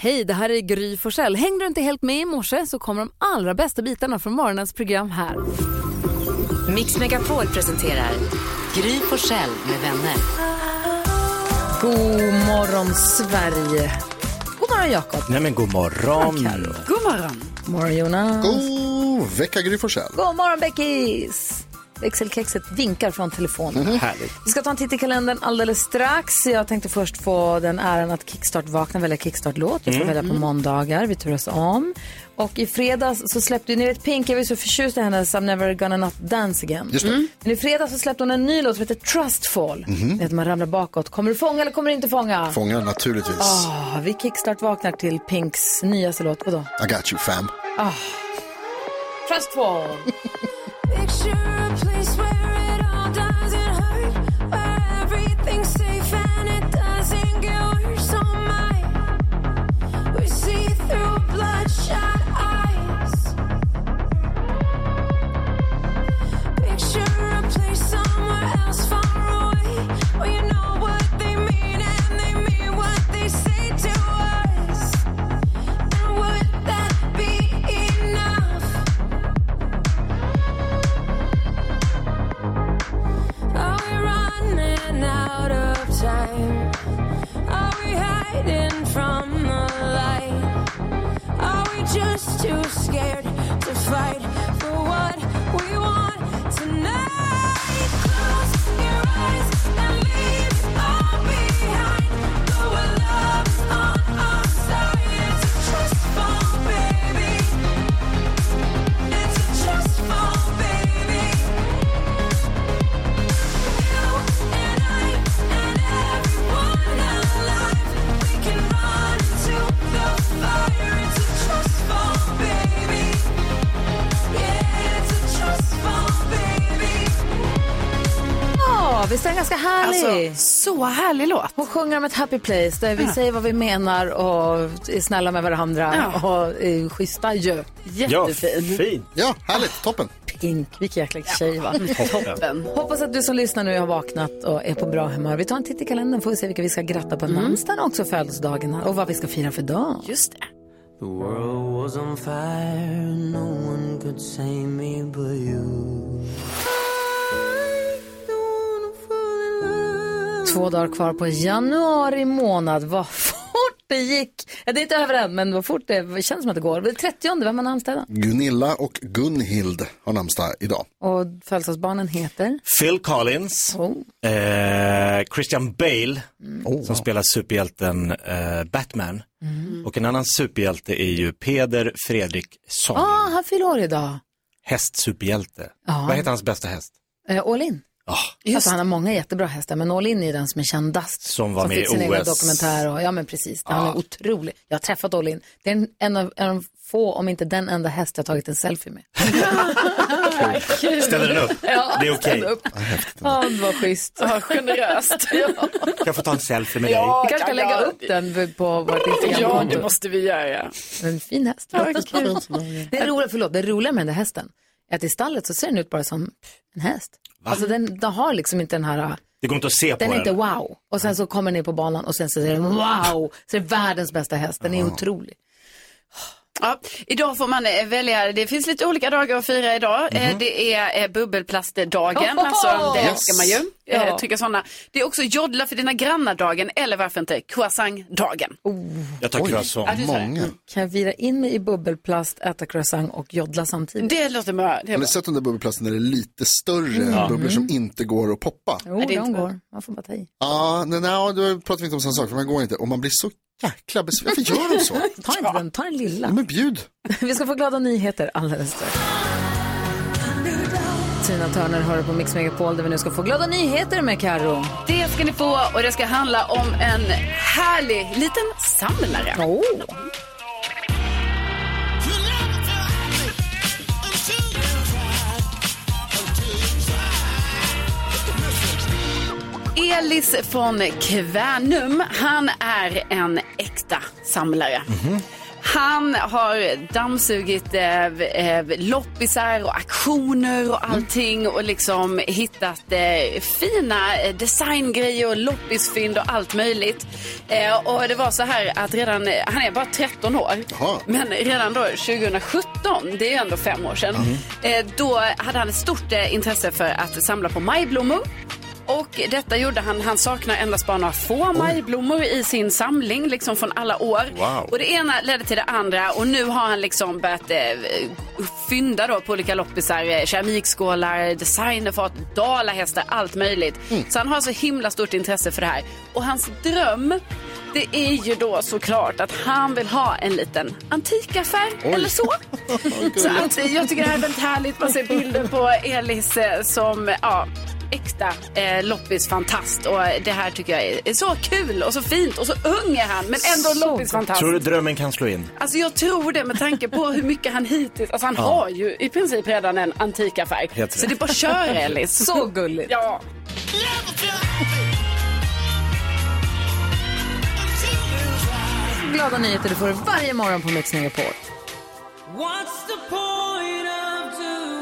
Hej, det här är Gry Forssell. Hängde du inte helt med i morse så kommer de allra bästa bitarna från morgonens program här. Mix Megapol presenterar Gry Forssell med vänner. God morgon, Sverige. God morgon, Jakob. Nej men god morgon. God morgon. God morgon, Jonas. God vecka Gry Forssell. God morgon, Beckis. Växelkexet vinkar från telefonen. Härligt. Vi ska ta en titt i kalendern alldeles strax. Jag tänkte först få den äran att Kickstart vakna, välja Kickstart-låt. Jag får välja på måndagar, vi turas om. Och i fredags så släppte, ni vet Pink, jag var så förtjust i hennes I'm never gonna not dance again. Just det. Men i fredags så släppte hon en ny låt som heter Trustfall. Mm Att man ramlar bakåt. Kommer du fånga eller kommer du inte fånga? Fångar naturligtvis. Ah, vi Kickstart vaknar till Pinks nyaste låt. Vadå? I got you fam. Trustfall. visst är den ganska härlig? Alltså, så härlig låt. Hon sjunger om ett happy place där vi säger vad vi menar och är snälla med varandra Ja. och är schyssta ju. Ja, Jättefin. fin. Ja, härligt. Toppen. Pink, vilken jäkla tjej va? Toppen. Hoppas att du som lyssnar nu har vaknat och är på bra humör. Vi tar en titt i kalendern får vi se vilka vi ska gratta på namnsdagen och också födelsedagarna och vad vi ska fira för dag. Just det. The world was on fire, no one could save me but you. Två dagar kvar på januari månad. Vad fort det gick. Ja, det är inte över än, men vad fort det, det känns som att det går. Det är 30, vem har namnsdag idag? Gunilla och Gunhild har namnsdag idag. Och födelsedagsbarnen heter? Phil Collins, Oh. eh, Christian Bale Oh, som spelar superhjälten eh, Batman. Och en annan superhjälte är ju Peder Fredriksson, Ah, han fyller år idag. hästsuperhjälte. Ja. Vad heter hans bästa häst? Eh, All In. Ah, Alltså, han har många jättebra hästar, men All In är den som är kändast. Som var med fick i sin egen OS. dokumentär. Och, ja, men precis. Han är otrolig. Jag har träffat All In. Det är en, en, av, en av de få, om inte den enda häst jag tagit en selfie med. ställer den upp? Ja, det är okej. ställ upp. Ja, det var schysst. Ja, generöst. ja. Kan jag få ta en selfie med Vi dig? kanske ska lägga upp den på vårt ja, Instagramkonto. det måste vi göra. En fin häst. Det är roligt, förlåt, det roliga med den där hästen är att i stallet så ser den ut bara som en häst. Alltså den, den har liksom inte den här, Det går inte att se på den är den. inte wow. Och sen så kommer den ner på banan och sen så är den wow. Så det är världens bästa häst, den är otrolig. Ja, idag får man eh, välja, det finns lite olika dagar att fira idag. Eh, Det är eh, bubbelplastdagen, Oh! alltså det Yes. älskar man ju. Ja. Trycka sådana. Det är också jodla för dina grannar-dagen eller varför inte croissant-dagen. Jag tar croissant. Många. Kan jag vira in mig i bubbelplast, äta croissant och jodla samtidigt? Det låter bra. Det är Har ni sett de där bubbelplasten när det är lite större bubblor som inte går att poppa? Jo, det är de går. Man får bara ta i. Ja, nej, nej, då pratar vi inte om samma sak, för man går inte. Och man blir så jäkla besviken. Varför gör de så? Ta inte den, ta den lilla. Ja, men bjud. Vi ska få glada nyheter alldeles strax. Tina Turner hör på Mix Megapol där vi nu ska få glada nyheter med Karo. Det ska ni få och det ska handla om en härlig liten samlare. Oh. Elis från Kvänum, han är en äkta samlare. Han har dammsugit eh, eh, loppisar och auktioner och allting och liksom hittat eh, fina eh, designgrejer och loppisfynd och allt möjligt. Eh, och det var så här att redan, han är bara 13 år, Jaha. men redan då 2017, det är ju ändå fem år sedan, eh, då hade han ett stort eh, intresse för att samla på majblommor. Och detta gjorde han, han saknar endast bara några få majblommor i sin samling, liksom från alla år. Wow. Och det ena ledde till det andra och nu har han liksom börjat eh, fynda då på olika loppisar, eh, keramikskålar, designerfat, dalahästar, allt möjligt. Så han har så himla stort intresse för det här. Och hans dröm, det är ju då såklart att han vill ha en liten antikaffär eller så. så att, jag tycker det här är väldigt härligt. Man ser bilder på Elis eh, som, ja, äkta eh, loppisfantast. Och det här tycker jag är, är så kul och så fint och så ung är han men ändå loppisfantast. Tror du drömmen kan slå in? Alltså jag tror det med tanke på hur mycket han hittills, alltså han har ju i princip redan en antikaffär. Helt Så det är bara köra Elis. Så gulligt. Ja. Glada nyheter du får varje morgon på Mix Megapol. What's the point of doing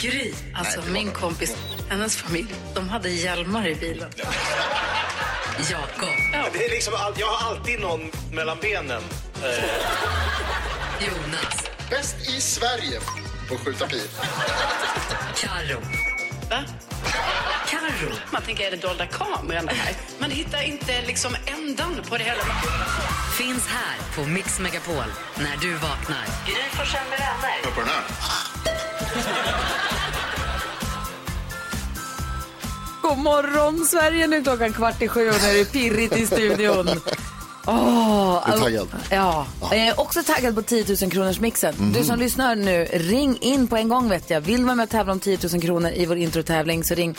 Gry, alltså min kompis, hennes familj, de hade hjälmar i bilen. Jakob, Det är liksom, jag har alltid någon mellan benen. Jonas, Bäst i Sverige på att skjuta bil. Karo. Va? Karo. Man tänker, är det dolda kameran det här? Man hittar inte liksom ändan på det hela. Finns här på Mix Megapol när du vaknar. Gry Forssell med vänner. Hör på den här. God morgon Sverige, nu är klockan kvart i sju och nu är det pirrigt i studion. Åh, Du är taggad? Ja, eh, också taggad på 10 000 kronors mixen. Mhm. Du som lyssnar nu, ring in på en gång vet jag. Vill vara med och tävla om 10 000 kronor i vår introtävling så ring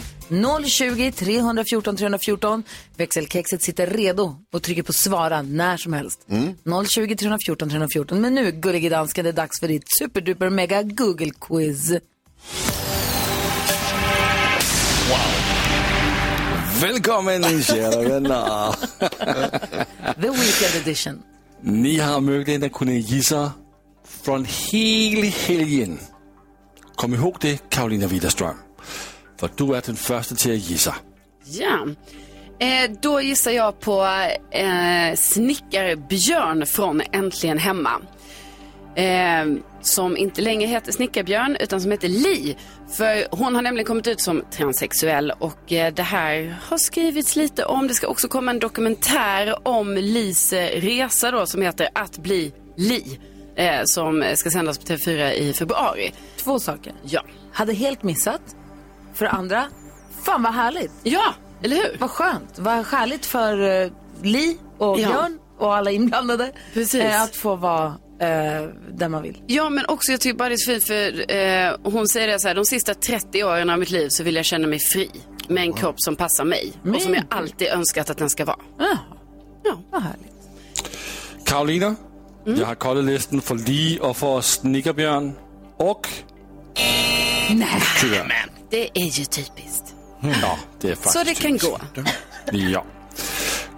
020 314 314. Växelkexet sitter redo och trycker på svara när som helst. Mm. 020 314 314. Men nu, gullige dansken, det är dags för ditt superduper mega Google-quiz. Välkommen kära vänner. The Weekend Edition. Ni har möjligheten att kunna gissa från hela helgen. Kom ihåg det Karolina Widerström. För du är den första till att gissa. Ja. Eh, då gissar jag på eh, snickarbjörn från Äntligen Hemma. Eh, som inte längre heter Snickarbjörn utan som heter Li. För hon har nämligen kommit ut som transsexuell och eh, det här har skrivits lite om. Det ska också komma en dokumentär om Lis eh, resa då som heter Att bli Li. Eh, som ska sändas på TV4 i februari. Två saker. Ja. Hade helt missat. För det andra, fan vad härligt. Ja, eller hur? Vad skönt. Vad härligt för uh, Li och Ja. Björn och alla inblandade. Precis. eh, att få vara uh, där man vill. Ja, men också jag tycker bara det är så fint för eh, hon säger det så här, de sista 30 åren av mitt liv så vill jag känna mig fri med en kropp som passar mig och som jag alltid önskat att den ska vara. Ja, Ja. vad härligt. Karolina, jag har kollat listan för Li och för Snickerbjörn. Och Nej. tyvärr. Det är ju typiskt. Ja, det är faktiskt Så det kan gå. Ja.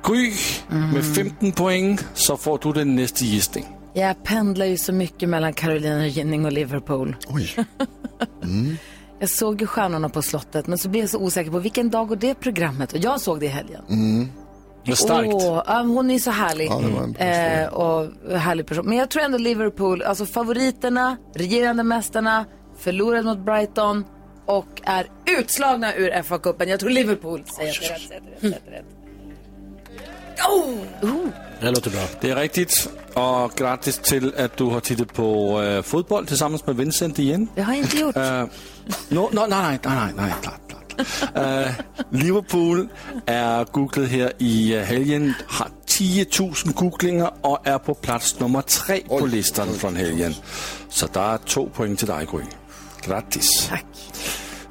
Gry, med 15 poäng så får du den nästa gissning. Jag pendlar ju så mycket mellan Carolina Gynning och Liverpool. Oj. Jag såg ju Stjärnorna på slottet men så blev jag så osäker på vilken dag går det programmet? Och jag såg det i helgen. Det är starkt. Ja, hon är så härlig. Ja, det eh, och härlig person. Men jag tror ändå Liverpool, alltså favoriterna, regerande mästarna, förlorade mot Brighton och är utslagna ur FA-cupen. Jag tror Liverpool säger det rätt. Är rätt. Det låter bra. Det är riktigt. Och grattis till att du har tittat på äh, fotboll tillsammans med Vincent igen. Det har jag inte gjort. Uh, no, no, nej, nej, nej, nej, nej, klart, klart. Uh, Liverpool är googlet här i uh, helgen, har 10 000 googlingar och är på plats nummer tre på Oj, listan från helgen. Så där är två poäng till dig, Gry. Grattis. Tack.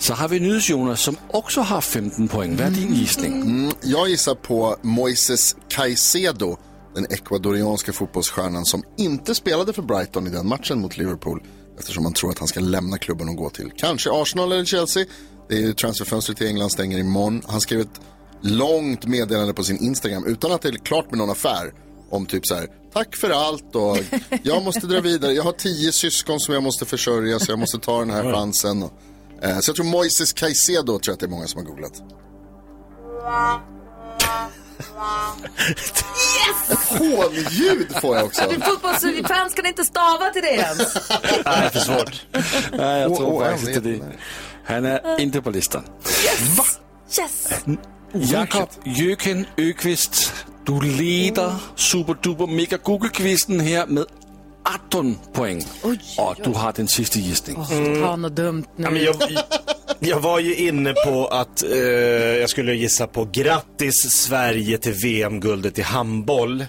Så har vi Nyhets-Jonas som också har 15 poäng. Vad är din gissning? Jag gissar på Moises Caicedo, den ecuadorianska fotbollsstjärnan som inte spelade för Brighton i den matchen mot Liverpool. Eftersom man tror att han ska lämna klubben och gå till kanske Arsenal eller Chelsea. Det är ju transferfönstret i England stänger imorgon. Han skrev ett långt meddelande på sin Instagram utan att det är klart med någon affär. Om typ så här, tack för allt och jag måste dra vidare. Jag har tio syskon som jag måste försörja så jag måste ta den här chansen. Och, så jag tror Moises Caicedo tror jag att det är många som har googlat. Hånljud får jag också. Fotbollsfans kan inte stava till det ens. Nej, för svårt. Nej, jag tror jag faktiskt vet det. inte. Han är inte på listan. Yes! Jakob Jöken Öqvist, du leder superduper mega Google-quizen här med 18 poäng. Och du har den sista gissningen. Ta något dumt nu. Ja, men jag, jag var ju inne på att eh, jag skulle gissa på grattis Sverige till VM-guldet i handboll.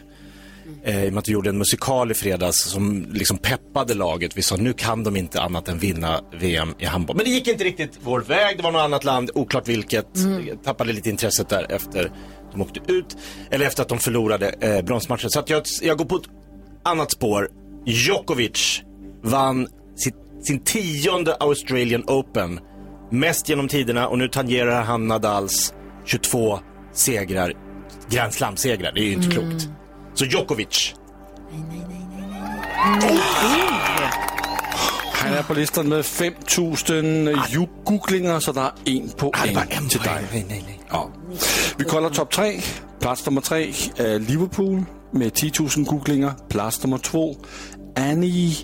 Eh, I och med att vi gjorde en musikal i fredags som liksom peppade laget. Vi sa nu kan de inte annat än vinna VM i handboll. Men det gick inte riktigt vår väg. Det var något annat land, oklart vilket. Jag tappade lite intresset där efter de åkte ut. Eller efter att de förlorade eh, bronsmatchen. Så att jag, jag går på ett annat spår. Djokovic vann sitt, sin tionde Australian Open. Mest genom tiderna och nu tangerar han Nadals 22 segrar, Grand Slam-segrar. Det är ju inte klokt. Så Djokovic. Han är på listan med 5000 googlinger, så det är en poäng till dig. Nej, nej, nej. Ja. Vi kollar topp tre. Plats nummer tre är Liverpool med 10 000 googlinger. Plats nummer två Annie,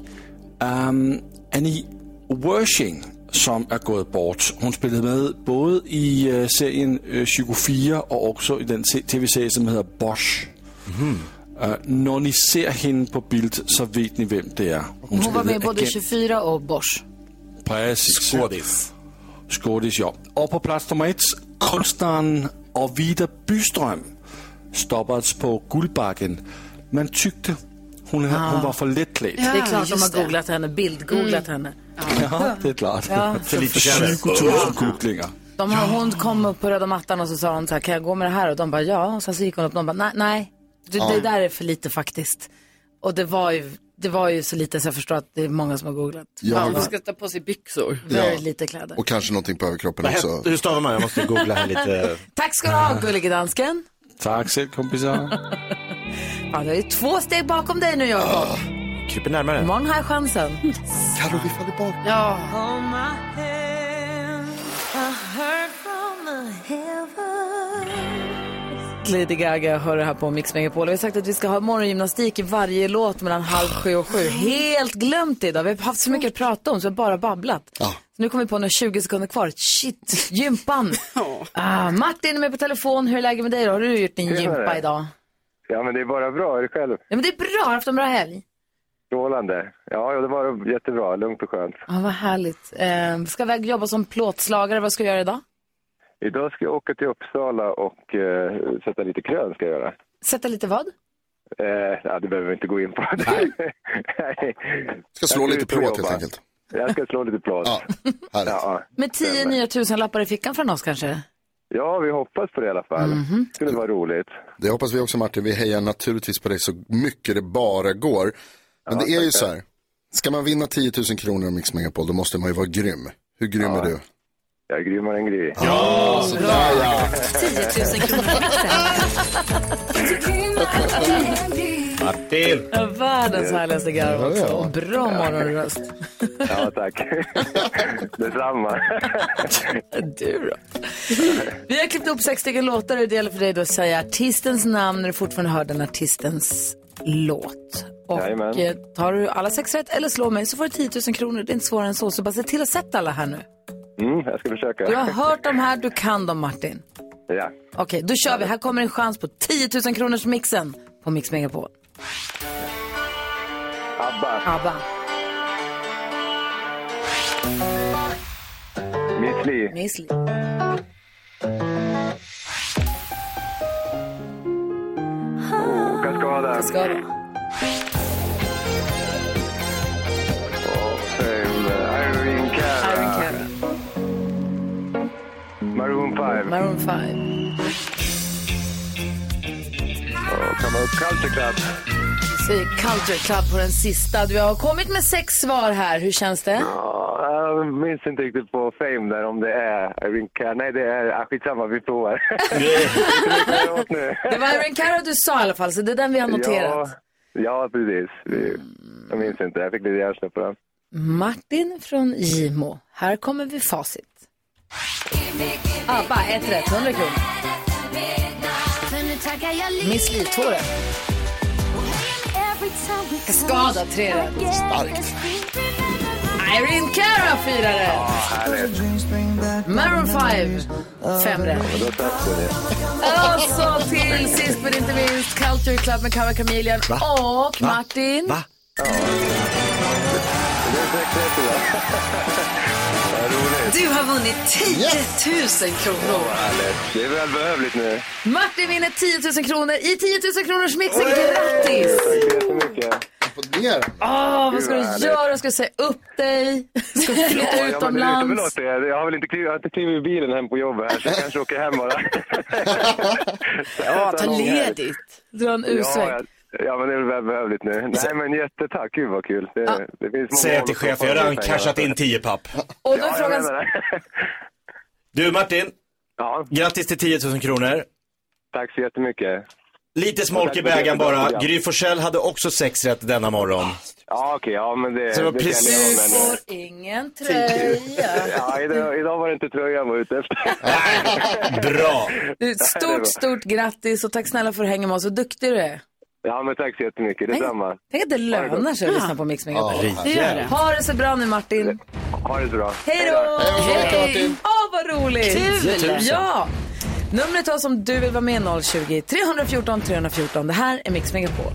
um, Annie Wershing som är gått bort. Hon spelade med både i uh, serien uh, 24 och också i den se- tv-serie som heter Bosch. Uh, när ni ser henne på bild så vet ni vem det är. Hon var spelade med både agent. 24 och Bosch. Precis. Skådis. Skådis, ja. Och på plats nummer ett, konstnären Arvida Byström stoppades på Guldbaggen. Man tyckte hon, hon var för lättklädd. Det är klart de har googlat henne, bildgooglat henne. Ja, det är klart. Ja. För lite kändis. 20 000 googlingar. De har, Hon kom upp på röda mattan och så sa hon så här, kan jag gå med det här? Och de bara, ja. Och sen så gick hon upp och de bara, nej, nej. Det, det där är för lite faktiskt. Och det var ju, det var ju så lite så jag förstår att det är många som har googlat. Jag, Man ska ta på sig byxor. Väldigt lite kläder. och kanske någonting på överkroppen Vad också. Hur stavar man? Jag måste googla här lite. Tack ska du ha, gullige dansken. Tack själv kompisar. Ja, det är två steg bakom dig nu, Jakob. Kryper närmare. Imorgon har jag chansen. Carro, vi faller bak. Ja, Lady Gaga hör det här på Mix Megapol. Vi har sagt att vi ska ha morgongymnastik i varje låt mellan halv sju och sju. Helt glömt det idag. Vi har haft så mycket att prata om så vi har bara babblat. Ja. Så nu kommer vi på nu 20 sekunder kvar. Shit, gympan. ah, Martin är med på telefon. Hur är läget med dig då? Har du gjort din gympa idag? Ja, men det är bara bra. Är det själv? Ja, men det är bra. Har du haft en bra helg? Strålande. Ja, ja, det var jättebra. Lugnt och skönt. Ja, vad härligt. Eh, ska iväg jobba som plåtslagare. Vad ska du göra idag? Idag ska jag åka till Uppsala och eh, sätta lite krön ska jag göra. Sätta lite vad? Eh, ja, det behöver vi inte gå in på. Nej. Ska slå lite plåt helt enkelt. Jag ska slå lite plåt. Ja, härligt. Ja, Med tio nya tusenlappar i fickan från oss kanske? Ja, vi hoppas på det i alla fall. Mhm. Det skulle vara roligt. Det hoppas vi också Martin. Vi hejar naturligtvis på dig så mycket det bara går. Men det är ju så här. Ska man vinna 10 000 kronor av Mix Megapol då måste man ju vara grym. Hur grym är du? Jag är grymmare än Gry. Ja, sådär ja. 10 000 kronor Martin. Världens härligaste garv också. Och bra morgonröst. Ja, tack. Detsamma. Du då? Vi har klippt upp sex stycken låtar och det gäller för dig då att säga artistens namn när du fortfarande hör den artistens låt. Och eh, tar du alla sex rätt eller slår mig så får du 10 000 kronor. Det är inte svårare än så. Så bara se till att sätta alla här nu. Mm, jag ska försöka. Du har hört dem här, du kan dem Martin. Ja. Okej, då kör vi. Här kommer en chans på 10 000 kronors mixen på Mix Megapol. Abba, ABBA, Miss Li, Miss Li, Cascada Cascada, och Irene Cara. Irene Cara, Maroon 5. Maroon 5. Kan upp Culture Club. Säger Culture Club på den sista. Du har kommit med sex svar här. Hur känns det? Ja, jag minns inte riktigt på Fame där om det är Irene Cara. Nej, det är... Ah, skitsamma, vi provar. Det var Irene Cara du sa i alla fall, så det är den vi har noterat. Ja, ja precis. Jag minns inte, jag fick lite hjärnsläpp på den. Martin från Gimo. Här kommer vi facit. ABBA, ett rätt, 100 kronor. Miss Li, två rätt. Skada, tre rätt. Starkt. Irene Cara, fyra rätt. Maroon 5, fem rätt. Och så till sist men inte minst Culture Club med Cara Chameleon och Martin. Va? Är Du har vunnit 10 000 kronor. Det är välbehövligt nu. Martin vinner 10 000 kronor i 10 000 kronors mixen. Grattis! Tack så jättemycket. Imponerande. Åh, vad ska Gud, du vad göra? Ska du säga upp dig? Ska du flytta Ja, men det lutar utomlands? det. Jag har väl inte klivit, jag har inte klivit i bilen hem på jobbet här, så jag kanske åker hem bara. Ja, ta ledigt. Dra en Ja, U-sväng. ja, ja, men det är väl välbehövligt nu. Nej, men jättetack. Gud vad kul. Det, det finns många Säg till att chefen, jag har redan cashat in 10 papp. Och då Ja, frågan. Du Martin, Ja, grattis till 10 000 kronor. tack så jättemycket. Lite smolk i bägaren bara. Gry Forssell hade också sex rätt denna morgon. Ja, okej, ja men det, Så det var precis- du får ingen tröja. Ja, idag, idag var det inte tröjan jag var ute efter. Bra. Du, Stort, stort grattis och tack snälla för att du hänger med oss. Så duktig du är. Ja, men tack så jättemycket. Detsamma. Tänk att det lönar sig att lyssna på Mix Megapol. Ja, Det gör det. Ha det så bra nu Martin. Ha det så bra. Hej då! Hej. Åh, vad roligt! Kul! Ja! Numret till oss om du vill vara med 020 314 314. Det här är Mix Megapol.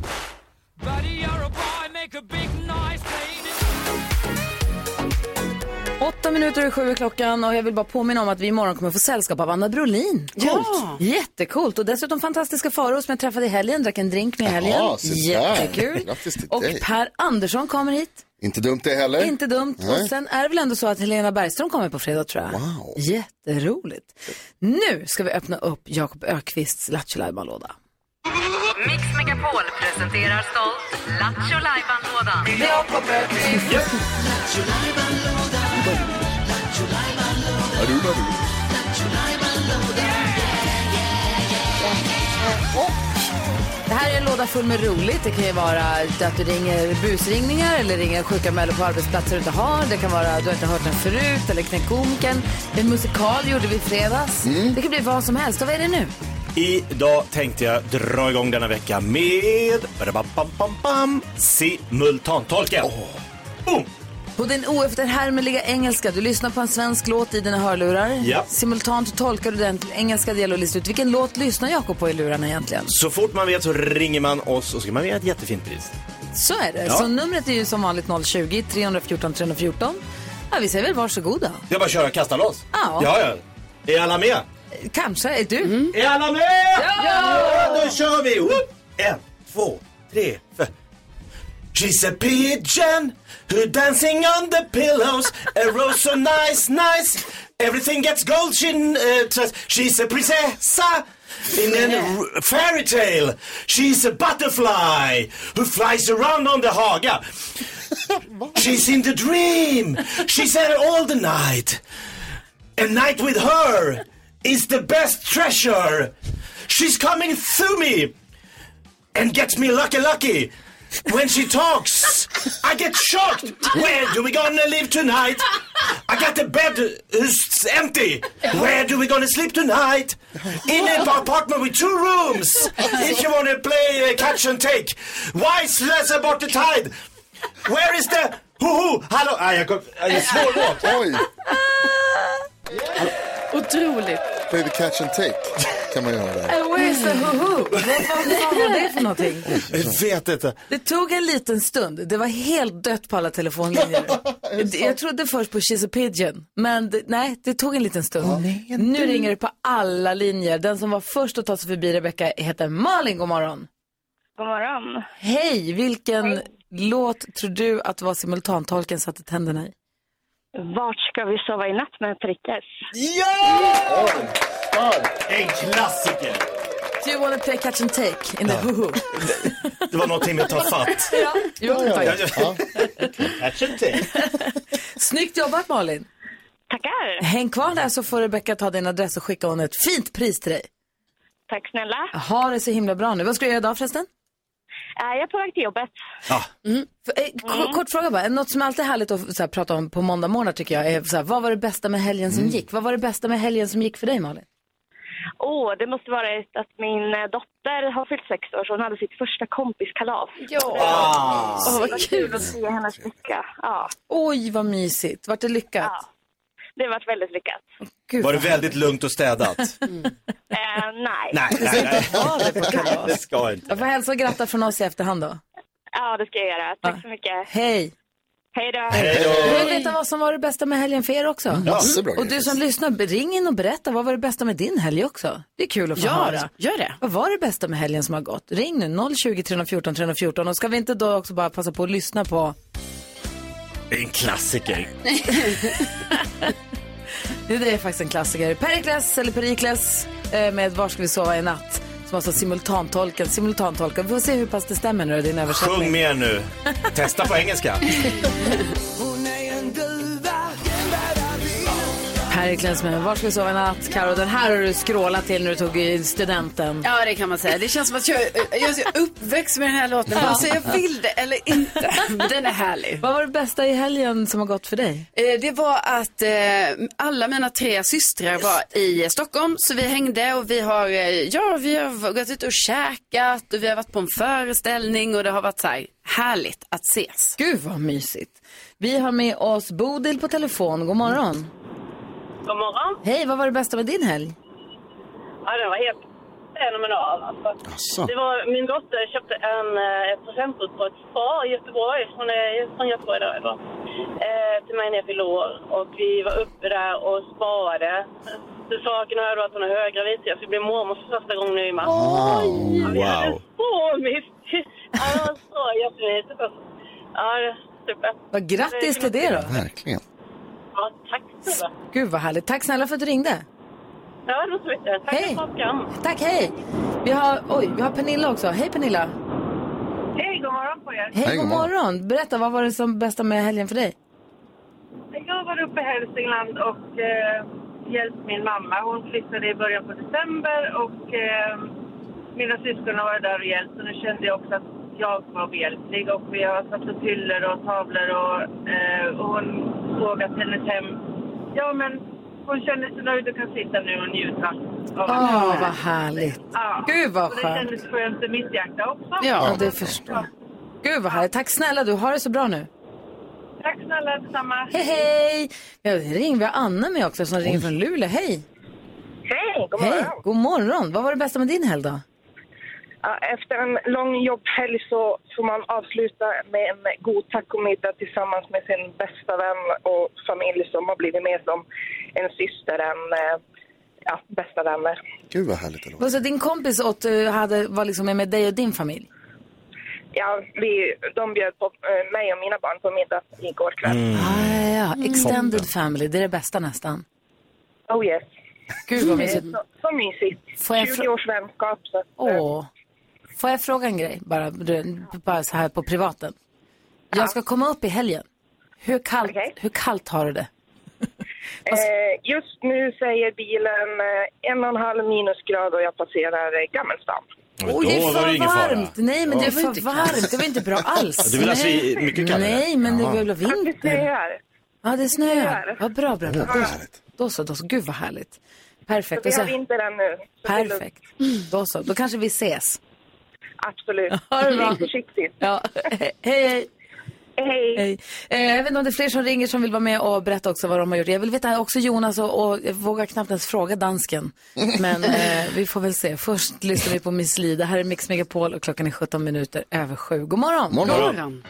Åtta minuter och sju är klockan och jag vill bara påminna om att vi imorgon kommer få sällskap av Anna Brolin. Ja. Jättecoolt och dessutom fantastiska Farao som jag träffade i helgen, drack en drink med i helgen. Jaha, se där. Jättekul. Grattis till och dig. Per Andersson kommer hit. Inte dumt det heller. Inte dumt. Nej. Och sen är det väl ändå så att Helena Bergström kommer på fredag tror jag. Wow. Jätteroligt. Nu ska vi öppna upp Jakob Ökvists Lattjo låda Mix Megapol presenterar stolt Lattjo Lajban-lådan. Det här är en låda full med roligt. Det kan ju vara att du ringer busringningar eller ringer sjuka människor på arbetsplatser du inte har. Det kan vara att du inte har hört den förut eller knäckt komikern. En musikal gjorde vi i fredags. Det kan bli vad som helst. Och vad är det nu? Idag tänkte jag dra igång denna vecka med simultantolken. Boom! På din oefterhärmliga engelska, du lyssnar på en svensk låt i dina hörlurar. Ja. Simultant tolkar du den till engelska, det gäller att lista ut vilken låt lyssnar Jakob på i lurarna egentligen. Så fort man vet så ringer man oss och så ska man vinna ett jättefint pris. Så är det. Ja. Så numret är ju som vanligt 020 314 314. Ja, vi säger väl varsågoda. Är bara köra kasta loss. Ja. ja, ja. Är alla med? Kanske, är du? Är alla med? Ja! Då kör vi! Whoop! En, två, tre, fyra. She's a pigeon who dancing on the pillows. A rose so nice, nice. Everything gets gold. She, uh, tries- she's a prinsessa in a fairy tale. She's a butterfly who flies around on the haga. She's in the dream. She's there all the night. A night with her is the best treasure. She's coming through me and gets me lucky, lucky. When she talks, I get shocked. Where do we gonna live tonight? I got the bed who's empty. Where do we gonna sleep tonight? In an apartment with two rooms. If you wanna play uh, catch and take. Why slösa about the tide? Where is the... Ho-ho! Hallå! Ah, jag kom... ah, Det är svår låt. Oj, Otroligt. baby catch and take kan man göra där. The hoo-hoo? Vad fan var det för någonting? Jag vet inte. Det tog en liten stund. Det var helt dött på alla telefonlinjer. Jag trodde först på She's a Pigeon, men det, nej, det tog en liten stund. nu ringer det på alla linjer. Den som var först att ta sig förbi Rebecka heter Malin. God morgon. God morgon. Hej, vilken låt tror du att var simultantolken satte tänderna i? Vart ska vi sova i natt med prickes? Ja! En klassiker. Do you wanna play catch and take in the hoo-hoo? Det var någonting med att ta fatt. ja, jo, Ja, ja, ja. Catch and take. Snyggt jobbat Malin. Tackar. Häng kvar där så får Rebecka ta din adress och skicka hon ett fint pris till dig. Tack snälla. Ha det så himla bra nu. Vad ska du göra idag förresten? Äh, Jag är på väg till jobbet. Mm. För, eh, k- Kort fråga bara. Något som alltid är härligt att så här, prata om på måndag morgon tycker jag är så här, vad var det bästa med helgen som gick? Vad var det bästa med helgen som gick för dig Malin? Åh, det måste vara att min eh, dotter har fyllt sex år så hon hade sitt första kompiskalas. Ja. Ah. Åh, vad kul att se hennes lycka. Ja, Oj, vad mysigt. Vart det lyckat? det har varit väldigt lyckat. Gud, Var det väldigt lugnt och städat? Eh, nej. nej, nej, nej. var det på kalas? Det ska inte. Jag får hälsa och gratta från oss i efterhand då. Ja, det ska jag göra. Tack så mycket. Hej! Hej då. Jag vill veta vad som var det bästa med helgen för er också. Mm, Massor bra Och du som lyssnar, ring in och berätta vad var det bästa med din helg också. Det är kul att få Ja, höra. gör det. Vad var det bästa med helgen som har gått? Ring nu 020 314 314 och ska vi inte då också bara passa på att lyssna på en klassiker. Det är faktiskt en klassiker. Perikles, eller Perikles, eh, med Var ska vi sova i natt? Som alltså simultantolken. Vi får se hur pass det stämmer nu, din översättning. Sjung mer nu. Testa på engelska. Perikles med Var ska vi sova i natt? Karo, den här har du skrålat till när du tog studenten. Ja, det kan man säga. Det känns som att jag, jag är uppväxt med den här låten. Vare sig jag vill det eller inte. Den är härlig. Vad var det bästa i helgen som har gått för dig? Eh, Det var att eh, alla mina tre systrar var i Stockholm så vi hängde och vi har, eh, ja, vi har gått ut och käkat och vi har varit på en föreställning och det har varit så här härligt att ses. Gud vad mysigt. Vi har med oss Bodil på telefon. God morgon. God morgon. Hej, vad var det bästa med din helg? Ja, den var helt fenomenal. Alltså. Det var, min dotter köpte en eh, ett presentkort på ett spa i Göteborg. Hon är från Göteborg då, då. Eh, till mig när jag fyllde år. Och vi var uppe där och sparade. Så saken är då att hon är höggravid så jag fick bli mormor för första gången nu i mars. Oj! Hade Wow. så mysigt. Ja, det var så jättemysigt. alltså. Ja, super. Vad grattis till det då. Verkligen. Ja, tack snälla. Gud vad härligt. Tack snälla för att du ringde. Ja, så mycket. Tack Hej. för. Tack, hej. Vi har, oj, vi har Pernilla också. Hej Pernilla. Hej, god morgon på er. Hej, god morgon. Berätta, vad var det som bästa med helgen för dig? Jag var uppe i Hälsingland och eh, hjälpt min mamma. Hon flyttade i början på december och eh, mina syskon har varit där och hjälpt. Och nu kände jag också att jag var behjälplig och vi har satt upp hyllor och tavlor och, eh, och hon såg att hennes hem, ja men hon kände sig nöjd och kan sitta nu och njuta. Åh, att- vad härligt. Ja. Gud, vad Och det skönt. kändes skönt i mitt hjärta också. Ja, det förstår jag. Gud vad härligt. Tack snälla du. Har det så bra nu. Tack snälla, detsamma. Hej, hej. Vi har, ring, vi har Anna med också som ringer från Luleå. Hej. Hej, god Hej. morgon. God morgon. Vad var det bästa med din helg då? Ja, Efter en lång jobbhelg så får man avsluta med en god tacomiddag tillsammans med sin bästa vän och familj som har blivit mer som en syster än eh, ja, bästa vänner. Gud vad härligt det låter. Så din kompis åt, eh, hade, var liksom med dig och din familj? Ja, vi, de bjöd på eh, mig och mina barn på middag igår kväll. Ah, ja, extended Toppen. family. Det är det bästa nästan. Oh yes. Gud vad mysigt. Så, så mysigt. Får jag 20 frå- års vänskap. Så Åh. Får jag fråga en grej, bara, bara så här på privaten? Jag ska komma upp i helgen. Hur kallt, hur kallt har du det? Eh, just nu säger bilen eh, en och en halv minusgrad och jag passerar eh, Gammelstan. Oj, det är för varmt. Nej, men det är för varmt. Det var inte bra alls. Du vill alltså mycket kallare? Nej, men det är väl vinter. Det. Ja, det snöar. Ja, bra, bra, bra. Ja, Då så, då så. Gud vad härligt. Perfekt. Så vi har vinter ännu. Det. Perfekt. Då så, då kanske vi ses. Absolut. Ha det bra. Försiktigt. Ja, hej, hej. Hej. hej. Eh, jag vet inte om det är fler som ringer som vill vara med och berätta också vad de har gjort. Jag vill veta också Jonas och, och jag vågar knappt ens fråga dansken. Men eh, vi får väl se. Först lyssnar vi på Miss Li. Det här är Mix Megapol och klockan är 17 minuter över sju. God morgon. God morgon.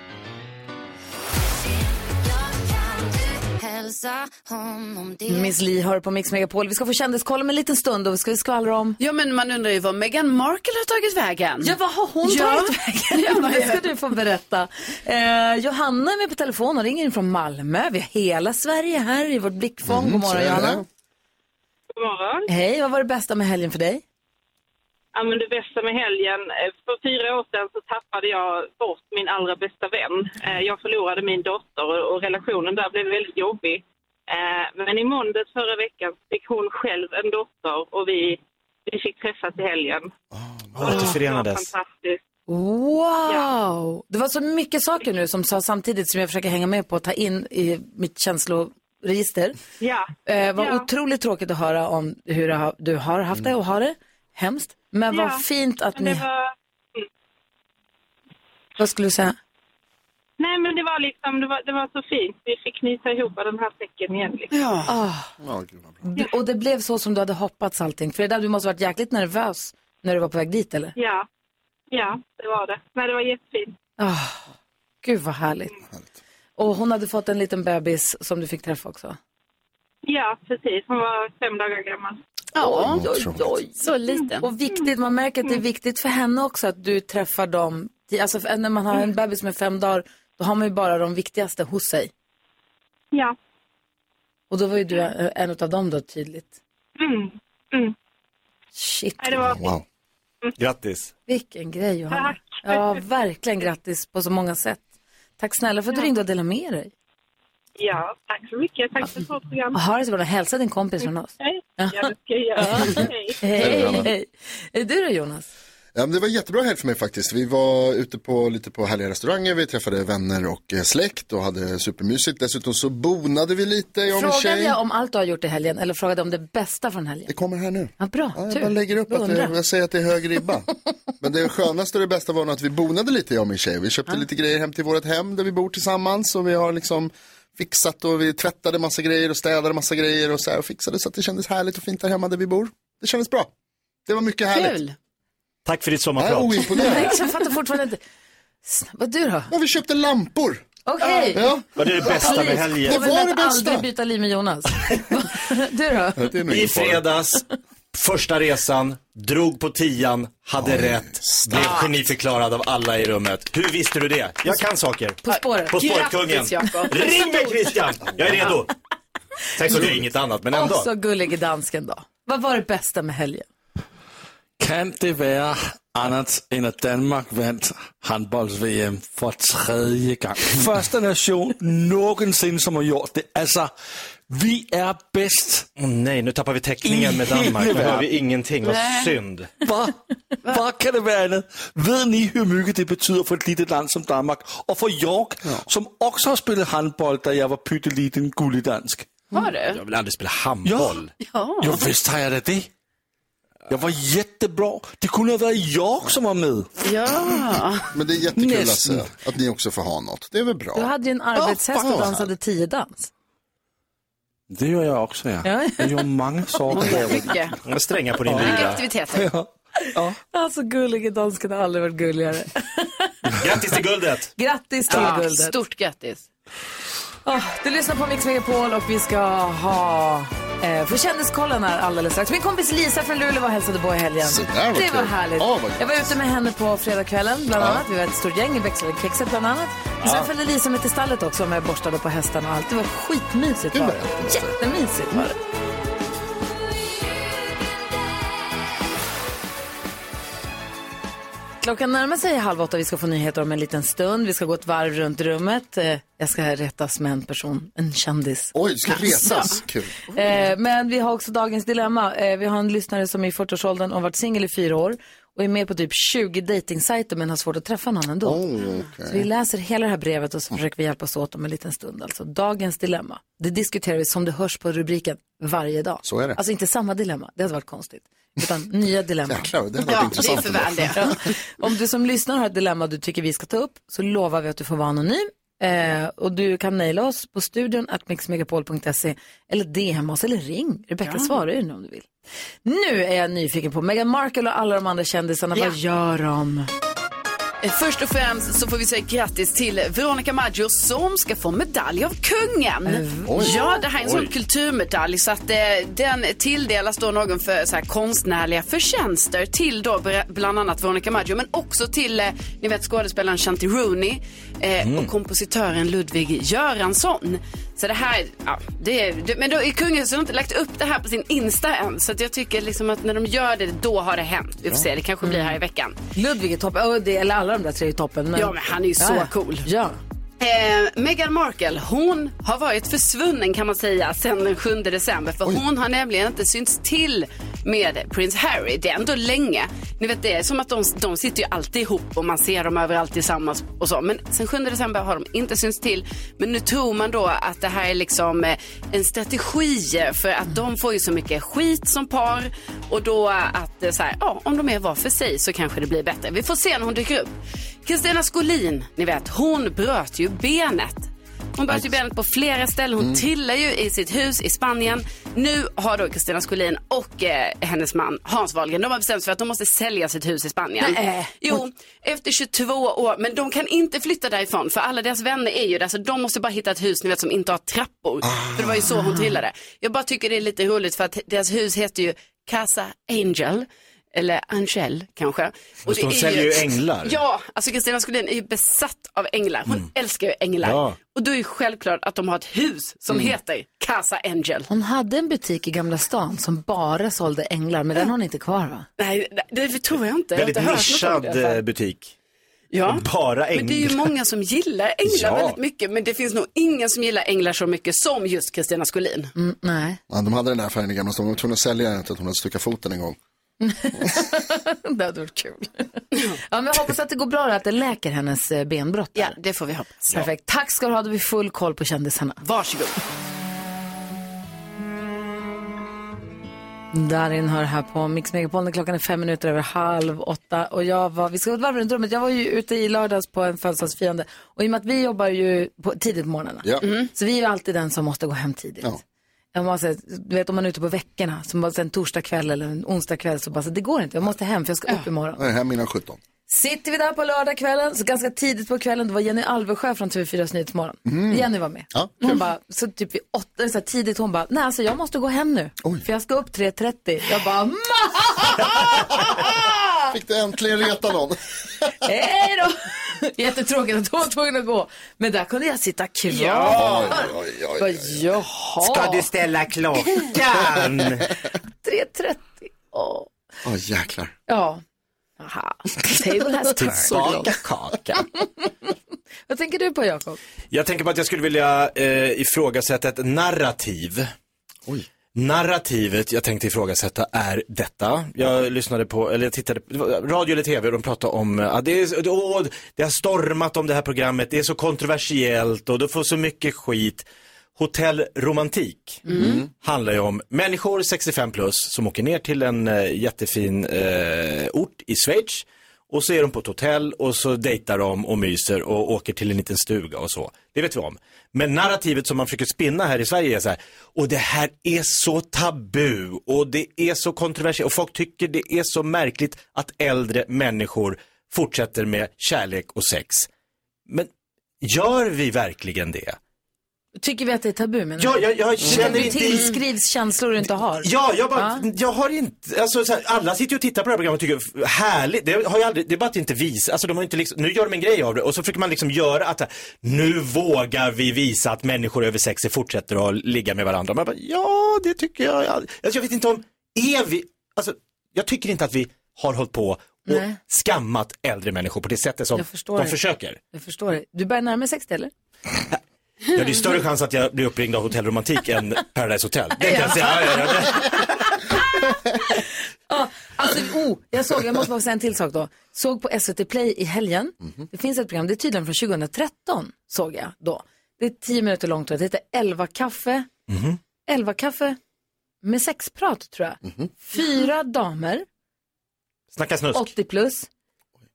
Miss Li hör på Mix Megapol. Vi ska få kändiskoll om en liten stund och vi ska skvallra om... Ja, men man undrar ju vad Meghan Markle har tagit vägen. Ja, vad har hon Ja. tagit vägen? Ja, det ska du få berätta. Eh, Johanna är med på telefon och ringer in från Malmö. Vi har hela Sverige här i vårt blickfång. God Mm, så morgon det. Johanna. God morgon. Hej, vad var det bästa med helgen för dig? Ja, men det bästa med helgen. eh, För fyra år sedan så tappade jag bort min allra bästa vän. Eh, Jag förlorade min dotter och- relationen där blev väldigt jobbig. Eh, Men i måndags förra veckan fick hon själv en dotter och vi, vi fick träffas i helgen. Återförenades. Fantastiskt. Wow! Det var så mycket saker nu som sa samtidigt som jag försöker hänga med på att ta in i mitt känsloregister. Ja. Eh, vad Ja. otroligt tråkigt att höra om hur det har- du har haft det och har det. Hemskt. Men Ja, vad fint att men ni... var... Vad skulle du säga? Nej, men det var liksom, det var, det var så fint. Vi fick knyta ihop den här säcken igen. Liksom. Ah. Du- Och det blev så som du hade hoppats allting. För det där, du måste ha varit jäkligt nervös när du var på väg dit eller? Ja, ja, det var det. Nej, det var jättefint. Ah, gud vad härligt. Och hon hade fått en liten bebis som du fick träffa också. Ja, precis. Hon var fem dagar gammal. Ja, oj, oj, oj. Så liten. Och viktigt, man märker att det är viktigt för henne också att du träffar dem. Alltså när man har en bebis med fem dagar, då har man ju bara de viktigaste hos sig. Ja. Och då var ju du en av dem då tydligt. Mm. Mm. Shit. Nej, det var Wow. Grattis. Vilken grej Johanna. Tack. Ja, verkligen grattis på så många sätt. Tack snälla för att du ringde och delade med dig. Ja, tack så mycket. Tack för ett bra program. Ha det så bra. Hälsa din kompis från oss. Hej. Ja, det ska jag göra. Hej. Hej, hej. Är du då Jonas? Ja, men det var jättebra helg för mig faktiskt. Vi var ute på lite på härliga restauranger, vi träffade vänner och eh, släkt och hade supermysigt. Dessutom så bonade vi lite, jag och min Frågade tjej. jag om allt du har gjort i helgen eller frågade om det bästa från helgen? Det kommer här nu. Ja, bra, Ja, jag tur. bara lägger upp att det, Beundrar. jag säger att det är hög ribba. Men det skönaste och det bästa var nog att vi bonade lite jag och min tjej. Vi köpte lite grejer hem till vårt hem där vi bor tillsammans och vi har liksom fixat och vi tvättade massa grejer och städade massa grejer och så här och fixade så att det kändes härligt och fint där hemma där vi bor. Det kändes bra. Det var mycket härligt. Kul. Tack för ditt Jag är sommarprat. oimponerad. Jag fattar fortfarande inte. Vad du då? Ja, vi köpte lampor. Okej. Ja. Var det det bästa med helgen? Vill var det bästa. aldrig byta liv med Jonas. du då? Det I fredags, första resan, drog på tian, hade rätt, blev geniförklarad av alla i rummet. Hur visste du det? Jag kan saker. På spåret. På spåret, kungen. Ring mig Christian! Jag är redo. Sen kunde jag inget annat, men ändå. Och så gullig dansken då. Vad var det bästa med helgen? Kan det vara annat än att Danmark vann handbolls-VM för tredje gången? Första nation någonsin som har gjort det. Alltså, vi är bäst. Åh nej, nu tappar vi täckningen med Danmark. Nu hör vi ingenting, vad synd. Va? Vad kan det vara annat? Vet ni hur mycket det betyder för ett litet land som Danmark? Och för jag, som också har spelat handboll där jag var pytteliten gullig dansk. Har du? Jag vill aldrig spela handboll. Ja. Ja, visst har jag det. det. Jag var jättebra. Det kunde ha varit jag som var med. Ja. Men det är jättekul. Lasse, att ni också får ha något. Det är väl bra. Du hade ju en arbetshäst och dansade tiodans. Det gör jag också, ja. Ja. Jag gör många saker. Mycket. Stränga på din Mycket lyra. aktiviteter. Alltså gullige dansken har aldrig varit gulligare. Grattis till guldet! Grattis till Ja, guldet. Stort grattis. Ah, du lyssnar på Mix Megapol och vi ska ha eh, för kändiskollen här alldeles strax. Min kompis Lisa från Luleå var och hälsade på i helgen. Där var det var kul. härligt. Ja, gott. jag var ute med henne på fredagskvällen bland Ja. annat. Vi var ett stort gäng i växelkexet bland annat. Och sen följde Lisa med till stallet också med borstade på hästarna och allt. Det var skitmysigt. Var det. Jättemysigt var det. Klockan närmar sig halv åtta. Vi ska få nyheter om en liten stund. Vi ska gå ett varv runt rummet. Eh, Jag ska rättas med en person, en kändis. Oj, du ska retas. Kul. Eh, men vi har också dagens dilemma. Eh, vi har en lyssnare som är i 40-årsåldern och har varit singel i fyra år och är med på typ 20 dejtingsajter men har svårt att träffa någon ändå. Oh, Så vi läser hela det här brevet och så försöker vi hjälpas åt om en liten stund. Alltså dagens dilemma. Det diskuterar vi som det hörs på rubriken varje dag. Så är det. Alltså inte samma dilemma, det hade varit konstigt. Utan nya dilemman. Jäklar, det varit Ja, det är intressant. för väl det. Ja. Om du som lyssnar har ett dilemma du tycker vi ska ta upp så lovar vi att du får vara anonym. Eh, och du kan mejla oss på studion at mixmegapol.se eller DM oss eller ring. Rebecca svarar ju nu om du vill. Nu är jag nyfiken på Meghan Markle och alla de andra kändisarna. Ja. Vad gör de? Eh, Först och främst så får vi säga grattis till Veronica Maggio som ska få medalj av kungen. Oj. Ja, det här är en sån kulturmedalj så att eh, den tilldelas då någon för så här, konstnärliga förtjänster till då bland annat Veronica Maggio men också till, eh, ni vet skådespelaren Shanti Rooney eh, och kompositören Ludvig Göransson. Så det här, ja, det, är- det, men då är kungahuset har inte lagt upp det här på sin Insta än. Så jag tycker liksom att när de gör det, då har det hänt. Vi får se, det kanske blir här i veckan. Ludvig är toppen, eller alla de där tre är toppen. Men... Ja, men han är ju så ja. cool. Ja. Eh, Meghan Markle, hon har varit försvunnen kan man säga sedan den 7 december. För hon har nämligen inte synts till med prins Harry. Det är ändå länge. Ni vet det är som att de, de sitter ju alltid ihop och man ser dem överallt tillsammans och så. Men sen 7 december har de inte synts till. Men nu tror man då att det här är liksom eh, en strategi för att de får ju så mycket skit som par. Och då att eh, så här, ja, om de är var för sig så kanske det blir bättre. Vi får se när hon dyker upp. Kristina Skolin, ni vet, hon bröt ju benet. Hon bröt ju benet på flera ställen. Hon Mm. trillar ju i sitt hus i Spanien. Nu har då Kristina Skolin och eh, hennes man Hans Wahlgren, de har bestämt sig för att de måste sälja sitt hus i Spanien. Nej. Jo, efter 22 år. Men de kan inte flytta därifrån för alla deras vänner är ju där. Så de måste bara hitta ett hus ni vet, som inte har trappor. För det var ju så hon trillade. Jag bara tycker det är lite roligt för att deras hus heter ju Casa Angel. Eller Angel kanske. Det är säljer ju änglar. Ja, alltså Kristina Skolin är ju besatt av änglar. Hon älskar ju änglar. Ja. Och då är det självklart att de har ett hus som Mm. heter Casa Angel. Hon hade en butik i Gamla stan som bara sålde änglar, men den har hon inte kvar va? Nej, det, det tror jag inte. Väldigt jag inte nischad eh, butik. Ja. Bara änglar. Men det är ju många som gillar änglar Ja. väldigt mycket. Men det finns nog ingen som gillar änglar så mycket som just Kristina Skolin. Mm, nej. Ja, de hade den där affären i Gamla stan, de var tvungna att sälja den efter att hon hade stukat foten en gång. det hade varit kul. ja, men jag hoppas att det går bra då, att det läker hennes eh, benbrott. Ja, det får vi hoppas. Perfekt. Tack ska du ha, då vi full koll på kändisarna. Varsågod. Darin hör här på Mix Megapol när klockan är fem minuter över halv åtta. Och jag var, vi ska gå ett varv runt rummet. Jag var ju ute i lördags på en födelsedagsfirande. Och i och med att vi jobbar ju på, tidigt på morgnarna. Ja. Mhm. Så vi är ju alltid den som måste gå hem tidigt. Ja. Jag måste, du vet om man är ute på veckorna, som en torsdag kväll eller en onsdag kväll så bara, så det går inte, jag måste hem för jag ska upp imorgon. Jag är hem innan 17. Sitter vi där på lördagskvällen, så ganska tidigt på kvällen, det var Jenny Alvesjö från TV4 Nyhetsmorgon. Mm. Jenny var med. Ja, Hon bara, så typ vid åtta, så här tidigt, hon bara, nej alltså jag måste gå hem nu. För jag ska upp 3.30. Jag bara, Fick du äntligen reta någon? hej då! Jättetråkigt att hon var tvungen att gå. Men där kunde jag sitta kvar. Ja. Oj, oj, oj, Bara, Jaha. Ska du ställa klockan? 3.30. Åh. Åh jäklar. Ja. Aha. Table has turned. Tillbaka kaka. Vad tänker du på Jakob? Jag tänker på att jag skulle vilja eh, ifrågasätta ett narrativ. Oj. Narrativet jag tänkte ifrågasätta är detta. Jag lyssnade på, eller jag tittade, var radio eller tv och de pratade om, ja, det, är, åh, det har stormat om det här programmet, det är så kontroversiellt och det får så mycket skit. Hotell Romantik Mm. handlar ju om människor 65 plus som åker ner till en eh, jättefin eh, ort i Schweiz och så är de på ett hotell och så dejtar de och myser och åker till en liten stuga och så. Det vet vi om. Men narrativet som man försöker spinna här i Sverige är så här, och det här är så tabu och det är så kontroversiellt och folk tycker det är så märkligt att äldre människor fortsätter med kärlek och sex. Men gör vi verkligen det? Tycker vi att det är tabu? Menar Ja, du? jag- jag Tycker känner du inte- tillskrivs känslor du inte har? Ja, jag, bara, jag har inte, alltså, så här, alla sitter ju och tittar på det här programmet och tycker härligt. Det, har jag aldrig, det är bara att det inte visar, alltså de har inte liksom, nu gör de en grej av det och så försöker man liksom göra att nu vågar vi visa att människor över 60 fortsätter att ligga med varandra. Man bara, ja, det tycker jag. Alltså, jag vet inte om, är vi, alltså, jag tycker inte att vi har hållit på och Nej. skammat äldre människor på det sättet som de det. försöker. Jag förstår det. Du börjar närma dig 60 eller? Ja, det är större chans att jag blir uppringd av Hotell Romantik än Paradise Hotel. Det kan jag säga. Ja, ja, ja, Ja, alltså, oh, jag såg, jag måste bara säga en till sak då. Såg på SVT Play i helgen. Det finns ett program, det är tydligen från 2013, såg jag då. Det är tio minuter långt det heter 11 kaffe. 11 kaffe med sexprat tror jag. Fyra damer, Snacka snusk. 80 plus.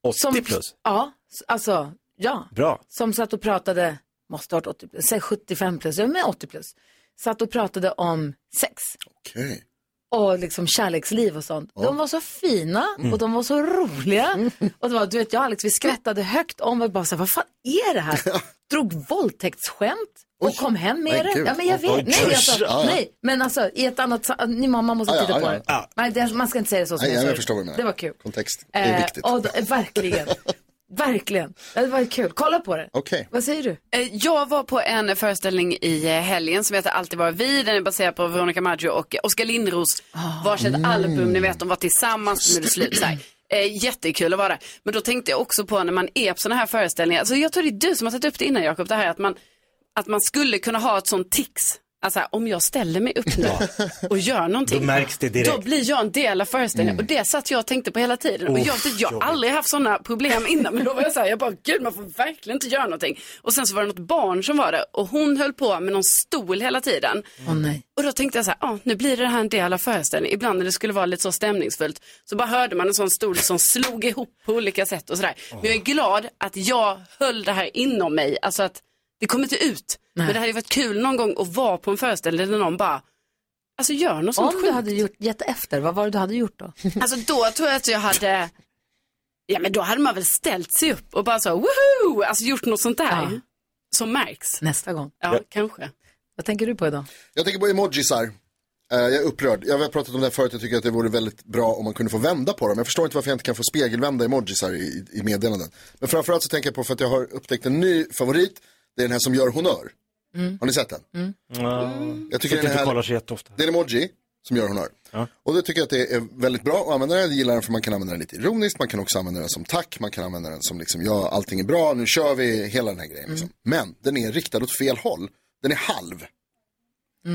80 plus. Ja, alltså, ja. Bra. Som satt och pratade, måste ha varit 80 plus, säg 75 plus, men 80 plus. Satt och pratade om sex. Okej. och liksom kärleksliv och sånt. De var så fina Mm. och de var så roliga. Och det var, du vet, jag och Alex, vi skrattade högt om och bara så här, vad fan är det här? Drog våldtäktsskämt och kom hem med det. Ja, men jag vet. Nej, alltså, nej, men alltså i ett annat, ni mamma måste titta på ja, det. Nej, det. Man ska inte säga det så som Nej, jag jag sa. förstår menar. Det var kul. Kontext är Eh, viktigt. och då, verkligen. Verkligen. Det var kul. Kolla på det. Okej. Vad säger du? Eh, Jag var på en föreställning i eh, helgen som heter Alltid vara vi. Den är baserad på Veronica Maggio och Oskar Lindros varsitt album. Ni vet, de var tillsammans, nu är det slut. Så här. Eh, jättekul att vara där. Men då tänkte jag också på när man är på sådana här föreställningar. Alltså jag tror det är du som har tagit upp det innan Jakob. Det här att man, att man skulle kunna ha ett sånt tics. Alltså om jag ställer mig upp nu och gör någonting. Då märks det direkt. Då blir jag en del av föreställningen. Och det satt jag och tänkte på hela tiden. och Oh, jag, jag har aldrig haft sådana problem innan. Men då var jag så här, jag bara, gud man får verkligen inte göra någonting. Och sen så var det något barn som var där och hon höll på med någon stol hela tiden. Nej. Och då tänkte jag så här, ah, nu blir det här en del av föreställningen. Ibland när det skulle vara lite så stämningsfullt så bara hörde man en sån stol som slog ihop på olika sätt och sådär. Men jag är glad att jag höll det här inom mig. Alltså att det kom inte ut. Men det hade ju varit kul någon gång att vara på en föreställning där någon bara, alltså gör något sånt Om du hade gjort, gett efter, vad var det du hade gjort då? Alltså då tror jag att jag hade, ja men då hade man väl ställt sig upp och bara så, woho, alltså gjort något sånt där. Som märks. Nästa gång. Ja, kanske. Vad tänker du på idag? Jag tänker på emojisar. Eh, jag är upprörd. Jag har pratat om det här förut. Jag tycker att det vore väldigt bra om man kunde få vända på dem. Jag förstår inte varför jag inte kan få spegelvända emojisar i, i meddelanden. Men framförallt så tänker jag på för att jag har upptäckt en ny favorit. Det är den här som gör honör. Har ni sett den? Mm. Jag tycker Sitter den här- kollar så jätteofta. Det är en emoji som gör honör. Och det tycker jag att det är väldigt bra att använda den. Jag gillar den för man kan använda den lite ironiskt, man kan också använda den som tack, man kan använda den som liksom, ja allting är bra, nu kör vi hela den här grejen. Liksom. Men den är riktad åt fel håll. Den är halv.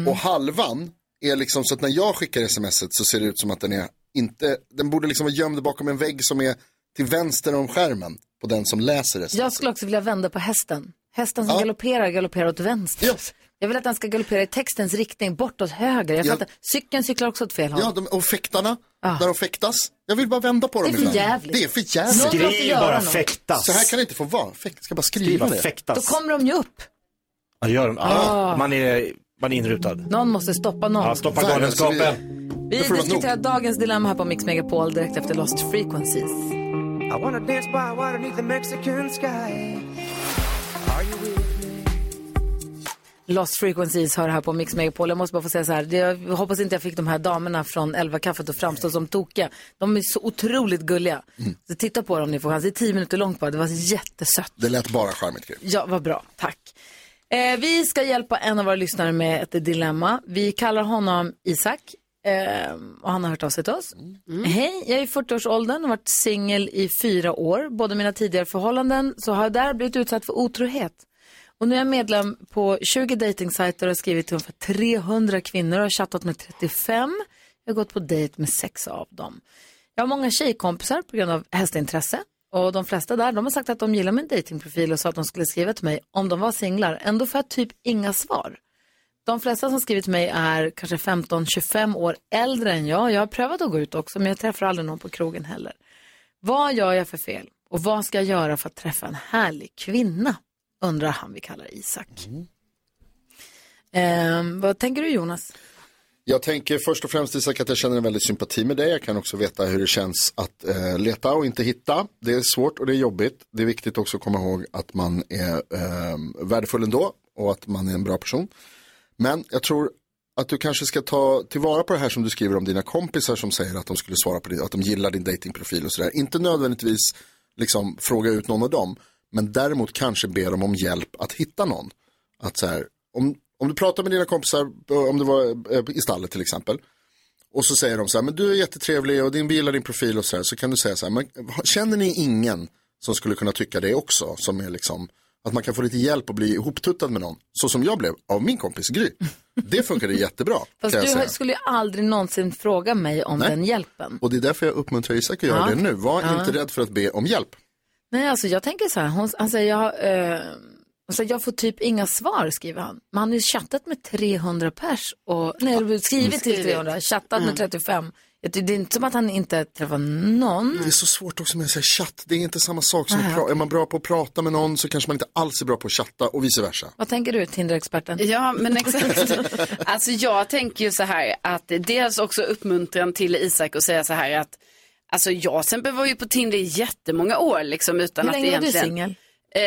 Och halvan är liksom så att när jag skickar smset så ser det ut som att den är inte, den borde liksom vara gömd bakom en vägg som är till vänster om skärmen på den som läser det. Jag skulle också vilja vända på hästen. Hästen som Ja. galopperar, galopperar åt vänster. Jag vill att den ska galoppera i textens riktning, bortåt höger. Jag Ja. fattar. Cykeln cyklar också åt fel håll. Ja, de, och fäktarna, när de fäktas. Jag vill bara vända på Det är dem för jävligt. Det är för jävligt. Någon måste Skriv göra bara något. fäktas. Så här kan det inte få vara. Fäkt, ska bara skriva, Skriva det. fäktas. Då kommer de ju upp. Ja, det gör de. Ah. Ja, man, är, man är inrutad. Någon måste stoppa någon. Ja, stoppa galenskapen. Vi diskuterar dagens dilemma här på Mix Megapol direkt efter Lost Frequencies. I wanna dance by water beneath the Mexican sky. Lost Frequencies hör här på Mix Megapol. Jag måste bara få säga så här, jag hoppas inte jag fick de här damerna från 11 kaffet att framstå som tokiga. De är så otroligt gulliga. Så titta på dem om ni får chans. Det är tio minuter långt bara, det var jättesött. Det lät bara charmigt. Gry. Ja, vad bra. Tack. Eh, vi ska hjälpa en av våra lyssnare med ett dilemma. Vi kallar honom Isak. Eh, och han har hört av sig till oss. Hej, jag är i 40-årsåldern och har varit singel i fyra år. Både mina tidigare förhållanden så har jag där blivit utsatt för otrohet. Och nu är jag medlem på 20 dejtingsajter och har skrivit till ungefär 300 kvinnor och har chattat med 35. Jag har gått på dejt med sex av dem. Jag har många tjejkompisar på grund av hästintresse. Och de flesta där, de har sagt att de gillar min datingprofil och sa att de skulle skriva till mig om de var singlar. Ändå får jag typ inga svar. De flesta som skrivit till mig är kanske 15-25 år äldre än jag. Jag har prövat att gå ut också, men jag träffar aldrig någon på krogen heller. Vad gör jag för fel? Och vad ska jag göra för att träffa en härlig kvinna? Undrar han vi kallar Isak. Ehm, vad tänker du Jonas? Jag tänker först och främst Isak att jag känner en väldigt sympati med dig. Jag kan också veta hur det känns att eh, leta och inte hitta. Det är svårt och det är jobbigt. Det är viktigt också att komma ihåg att man är eh, värdefull ändå och att man är en bra person. Men jag tror att du kanske ska ta tillvara på det här som du skriver om dina kompisar som säger att de skulle svara på det, att de gillar din datingprofil och sådär. Inte nödvändigtvis liksom fråga ut någon av dem, men däremot kanske be dem om hjälp att hitta någon. Att så här, om, om du pratar med dina kompisar, eh, om det var eh, i stallet till exempel, och så säger de så här, men du är jättetrevlig och din, vi gillar din profil och så här, så kan du säga så här, men känner ni ingen som skulle kunna tycka det också, som är liksom, att man kan få lite hjälp och bli ihoptuttad med någon, så som jag blev av min kompis Gry. Det funkade jättebra, Fast du säga. skulle ju aldrig någonsin fråga mig om Nej. den hjälpen. Och det är därför jag uppmuntrar Isak att göra Ja. det nu. Var Ja. inte rädd för att be om hjälp. Nej, alltså jag tänker så här, hon, säger, jag, eh, säger, jag får typ inga svar, skriver han. Men han har ju chattat med 300 pers och, nej, skrivit till Skrivit. 300, chattat Mm. med 35. Det är inte som att han inte träffar någon. Det är så svårt också med säga chatt. Det är inte samma sak som att pra- Är man bra på att prata med någon så kanske man inte alls är bra på att chatta och vice versa. Vad tänker du, Tinder-experten? Ja, men exakt. Alltså jag tänker ju så här att dels också uppmuntran till Isak att säga så här att Alltså jag exempel var ju på Tinder i jättemånga år liksom utan Hur att länge var du singel? Eh,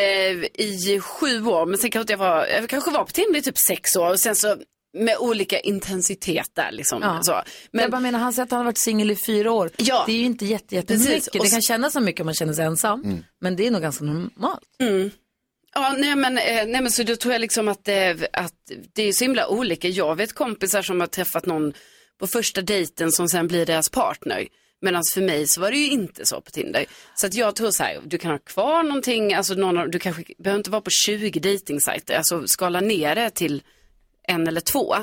I sju år, men sen kanske jag var, jag kanske var på Tinder i typ sex år och sen så med olika intensitet där liksom. Ja. Så. Men jag bara menar, han säger att han har varit singel i fyra år. Ja. Det är ju inte jätte, Precis. jättemycket. Och Det kan kännas som mycket om man känner sig ensam. Men det är nog ganska normalt. Mm. Ja, nej men, eh, nej men så då tror jag liksom att, eh, att det är så himla olika. Jag vet kompisar som har träffat någon på första dejten som sen blir deras partner. Medan för mig så var det ju inte så på Tinder. Så att jag tror så här, du kan ha kvar någonting, alltså någon, du kanske behöver inte vara på 20 dejtingsajter, alltså skala ner det till en eller två.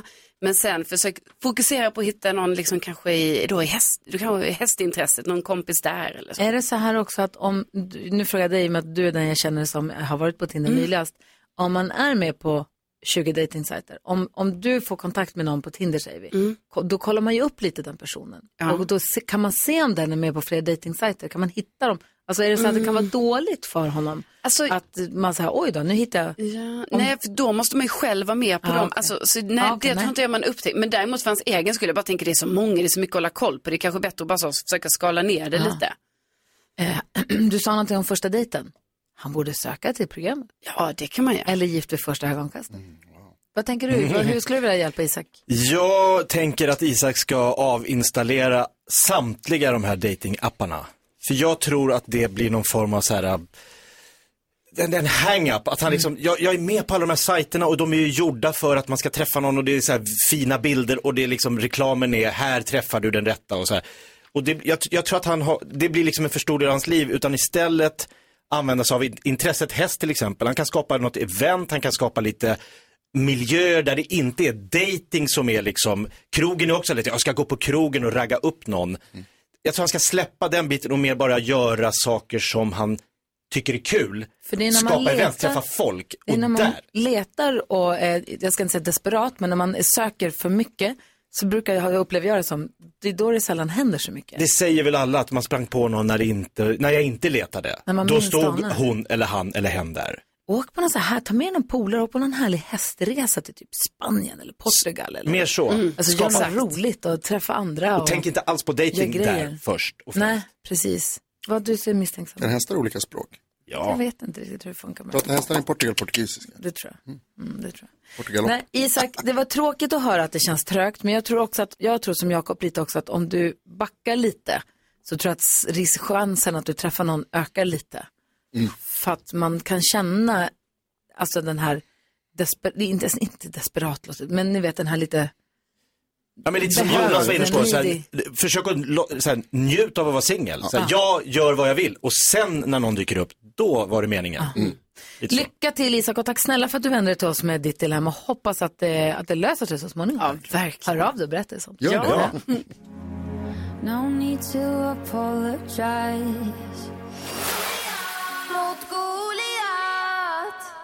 Men sen försök fokusera på att hitta någon liksom kanske i, då i häst, du kanske i hästintresset, någon kompis där eller så. Är det så här också att om, nu frågar jag dig med att du är den jag känner som har varit på Tinder Mm. nyligast. Om man är med på 20 dejtingsajter, om, om du får kontakt med någon på Tinder säger vi, Mm. ko- då kollar man ju upp lite den personen. Ja. Och då se, kan man se om den är med på fler dejtingsajter, kan man hitta dem? Alltså är det så att det kan vara Mm. dåligt för honom? att man säger, oj då, nu hittar jag. Ja, nej, för då måste man ju själv vara med på Ah, dem. okej. Alltså, så, nej, Ah, okej, det nej. tror inte jag man upptäcker. Men däremot för hans egen skulle jag bara tänka det är så många, det är så mycket att hålla koll på. Det är kanske bättre att bara så, försöka skala ner det Ja. lite. Du sa någonting om första dejten. Han borde söka till programmet. Ja, det kan man göra. Eller Gift vid första ögonkastet. Vad tänker du? Hur skulle du vilja hjälpa Isak? Jag tänker att Isak ska avinstallera samtliga de här datingapparna. För jag tror att det blir någon form av så här, äh, den, den hang-up, att han liksom, jag, jag är med på alla de här sajterna och de är ju gjorda för att man ska träffa någon och det är så här fina bilder och det är liksom, reklamen är, här träffar du den rätta och så här. Och det, jag, jag tror att han har, det blir liksom en för stor del av hans liv, utan istället använda sig av in- intresset häst till exempel. Han kan skapa något event, han kan skapa lite miljöer där det inte är dating som är liksom, krogen är också lite, jag ska gå på krogen och ragga upp någon. Jag tror han ska släppa den biten och mer bara göra saker som han tycker är kul. För det är när man Skapa letar- event, träffa folk. Det är Och när man där, letar och, eh, jag ska inte säga desperat, men när man söker för mycket så brukar jag uppleva jag det som, det är då det sällan händer så mycket. det säger väl alla att man sprang på någon när, inte, när jag inte letade. När man Då stod anar. hon eller han eller hen där. Åk på någon så här, ta med någon polare och på någon härlig hästresa till typ Spanien eller Portugal. Eller, Mer så. Mm. Alltså Skapa- gör något roligt och träffa andra. Och tänk inte alls på dating där först. Och Nej, precis. Vad du ser misstänksam Kan hästar olika språk? Jag vet inte riktigt hur det funkar med Pratar hästar i Portugal portugisiska? det tror jag. Mm, det tror jag. Portugal Nej, Isak, det var tråkigt att höra att det känns trögt, men jag tror också att, jag tror som Jakob lite också att om du backar lite så tror jag att s- risk- chansen att du träffar någon ökar lite. Mm. För att man kan känna, alltså den här, desper, inte, inte desperat, men ni vet den här lite, Ja men lite som Jonas var inne på, den så här, needy. försök att lo- så här, njut av att vara singel. Ja. Jag gör vad jag vill och sen när någon dyker upp, då var det meningen. Mm. Lycka till Isak och tack snälla för att du vände dig till oss med ditt dilemma. Hoppas att det, att det löser sig så småningom. Ja, verkligen. Hör av dig och berätta sånt. Gör det. Ja.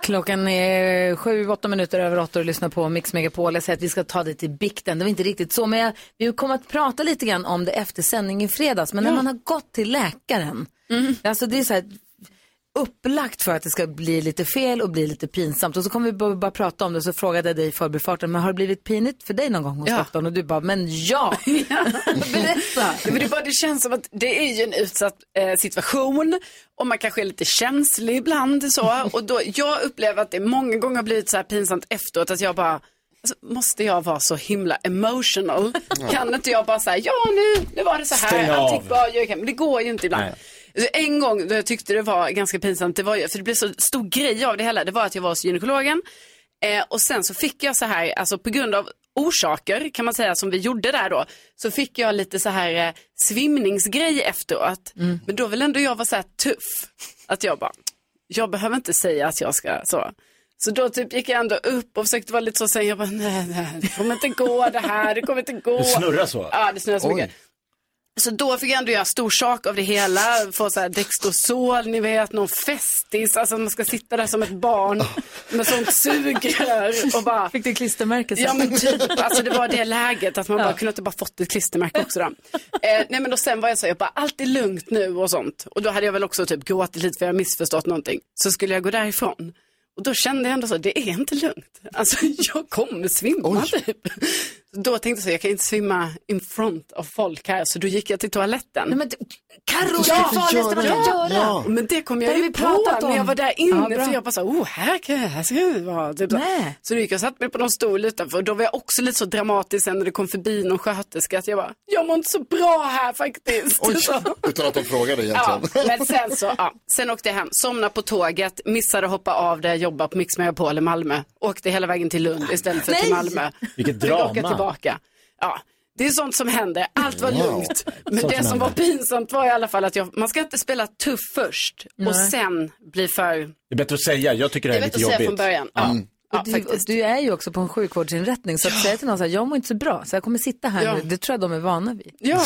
Klockan är sju, åtta minuter över åtta och lyssnar på Mix Megapol. Jag säger att vi ska ta det till bikten. Det var inte riktigt så, men jag, vi kommer att prata lite grann om det efter sändning i fredags. Men när man har gått till läkaren, alltså det är så här upplagt för att det ska bli lite fel och bli lite pinsamt. Och så kommer vi bara, bara prata om det, så frågade jag dig i förbifarten, men har det blivit pinigt för dig någon gång hos Ja. doktorn? Och du bara, men ja! Berätta! Men det, bara, det känns som att det är ju en utsatt eh, situation och man kanske är lite känslig ibland. Så. Och då, jag upplever att det många gånger har blivit så här pinsamt efteråt att jag bara, alltså, måste jag vara så himla emotional? Kan inte jag bara säga, ja nu, nu var det så här, allting bara, jag kan. men det går ju inte ibland. Nej. En gång då jag tyckte det var ganska pinsamt, det var ju, för det blev så stor grej av det hela, det var att jag var hos gynekologen eh, och sen så fick jag så här, alltså på grund av orsaker kan man säga som vi gjorde där då, så fick jag lite så här eh, svimningsgrej efteråt. Men då vill ändå jag vara så här tuff, att jag bara, jag behöver inte säga att jag ska så. Så då typ gick jag ändå upp och försökte vara lite så, sen jag bara, nej, nej, det kommer inte gå det här, det kommer inte gå. Det snurrar så? Ja, det snurrar så mycket. Så då fick jag ändå göra stor sak av det hela, få så här Dextrosol, ni vet, någon festis, alltså man ska sitta där som ett barn med sånt sugrör och bara... Fick du klistermärke sen? Ja men typ, alltså det var det läget att man bara kunde inte bara fått ett klistermärke också då. Eh, nej men då sen var jag så, jag bara allt är lugnt nu och sånt. Och då hade jag väl också typ gråtit lite för jag missförstått någonting. Så skulle jag gå därifrån. Och då kände jag ändå så, det är inte lugnt. Alltså jag kommer svimma typ. Då tänkte jag så jag kan inte svimma in front av folk här, så då gick jag till toaletten. Nej, men Carro, Ja, det är det farligaste man kan göra. Ja. Men det kom Det jag har ju på när jag var där inne. Ja, för jag bara så, oh, här, kan jag, här ska jag vara. Typ så. Nej. så då gick jag och satte mig på någon stol utanför. Och då var jag också lite så dramatisk sen när det kom förbi någon sköterska. Att jag bara, jag mår inte så bra här faktiskt. Oj, utan att de frågade Ja, egentligen. men sen så, ja. Sen åkte jag hem, somnade på tåget, missade att hoppa av där jag jobbar på Mix Megapol i Malmö. Åkte hela vägen till Lund istället för till Nej! Malmö. Vilket drama. Tillbaka. Ja, det är sånt som händer. Allt var Wow. lugnt. Men Sånt det som var pinsamt var i alla fall att jag, man ska inte spela tuff först och Nej. sen bli för... Det är bättre att säga, jag tycker det Det är är bättre lite att säga jobbigt. från början. Ja. Ja, Och du, du är ju också på en sjukvårdsinrättning så att säga till någon så här, jag mår inte så bra så jag kommer sitta här Ja. nu, det tror jag de är vana vid. Ja.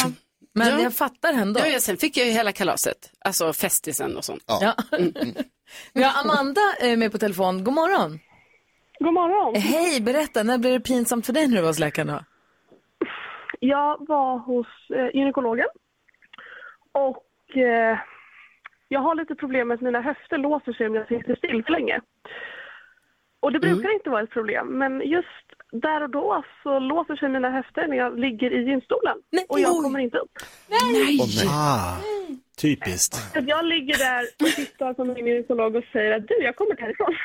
Men Ja. jag fattar ändå. Ja, ja, sen fick jag ju hela kalaset, alltså festisen och sånt. Ja. Vi har Amanda eh, med på telefon, god morgon. God morgon. Hej, berätta, när blev det pinsamt för dig när du var hos läkaren då? Jag var hos eh, gynekologen och eh, jag har lite problem med att mina höfter låser sig om jag sitter still för länge. Och det brukar inte vara ett problem, men just där och då så låser sig mina höfter när jag ligger i gynstolen och jag kommer inte upp. Nej. Ah, typiskt. Så att jag ligger där och tittar på min gynekolog och säger att du, jag kommer härifrån.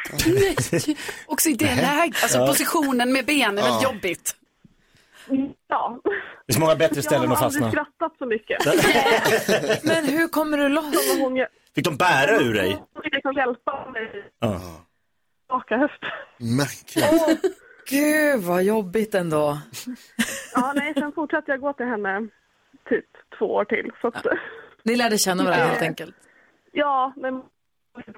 Också i det läget, alltså Ja. positionen med benen är väldigt Ja. jobbigt. Ja. Det finns många bättre ställen jag att har aldrig fastna. skrattat så mycket. Men hur kommer du loss? Fick de bära ur dig? hon fick liksom hjälpa mig raka höft. Men Åh, gud vad jobbigt ändå. Ja, nej, sen fortsatte jag gå till henne typ två år till. Så att, Ni lärde känna varandra helt enkelt. ja, men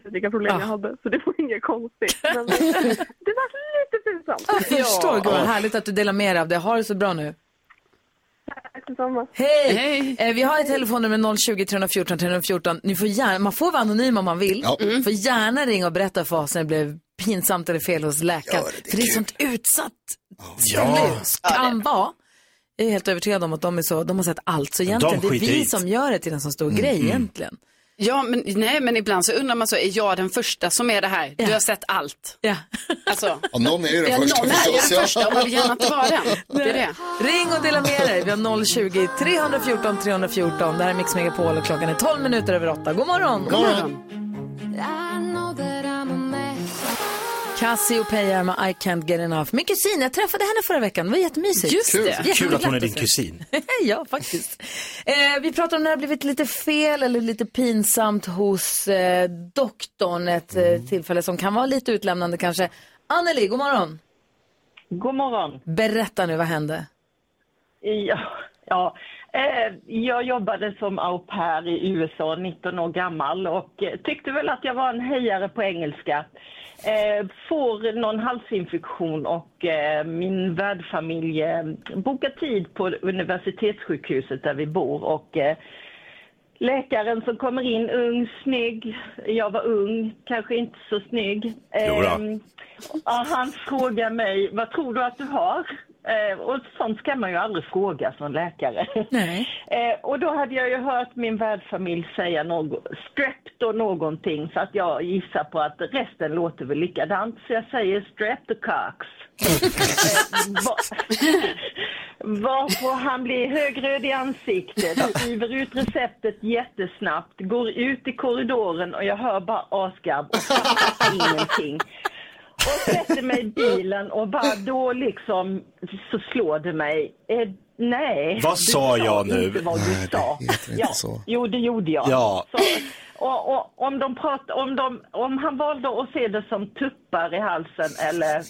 vilka problem jag hade, så det var inget konstigt. Men det var lite pinsamt. Jag förstår, gud vad härligt att du delar med dig av det. Ha det så bra nu. Tack detsamma. Hej! Eh, vi har ett telefonnummer 020 314 314. Ni får gärna, man får vara anonym om man vill. Ja. Mm. får gärna ringa och berätta för oss när det blev pinsamt eller fel hos läkaren. för det är ett sånt utsatt ställe. Kan vara. Jag är helt övertygad om att de, är så, de har sett allt. Så egentligen, det är vi det. som gör det till en så stor grej egentligen. Ja, men, nej, men ibland så undrar man så, är jag den första som är det här? Du har sett allt. Ja. Alltså, Ja, någon är ju den ja, första någon är den ja. första och man vill gärna inte vara den. Det är det. Ring och dela med dig. Vi har 020 314 314. Det här är Mix Megapol och klockan är 12 minuter över 8. God morgon! God morgon. Cassiopeia med I can't get enough. Min kusin, jag träffade henne förra veckan. Det var jättemysigt. Just det. Jätteglatt Kul att hon är din kusin. ja, faktiskt. Eh, vi pratar om när det har blivit lite fel eller lite pinsamt hos eh, doktorn. Ett eh, tillfälle som kan vara lite utlämnande kanske. Anneli, god morgon. God morgon. Berätta nu, vad hände? Ja, ja. Eh, jag jobbade som au pair i USA, 19 år gammal och eh, tyckte väl att jag var en hejare på engelska. Eh, får någon halsinfektion och eh, min värdfamilj eh, bokar tid på universitetssjukhuset där vi bor och eh, Läkaren som kommer in, ung, snygg. Jag var ung, kanske inte så snygg. Ja, han frågar mig, vad tror du att du har? Eh, och sånt ska man ju aldrig fråga som läkare. Nej. Eh, och då hade jag ju hört min värdfamilj säga något, strepto någonting, så att jag gissar på att resten låter väl likadant. Så jag säger streptococcus. eh, va- Varpå han blir högröd i ansiktet, skriver ut receptet jättesnabbt, går ut i korridoren och jag hör bara asgarv och fattar ingenting. Och sätter mig i bilen och bara då liksom så slår det mig. Eh, nej. Vad sa jag nu? Inte vad du Nej, det sa. inte ja, så. Jo, det gjorde jag. Ja. Så, och, och, om, de prat, om, de, om han valde att se det som tuppar i halsen eller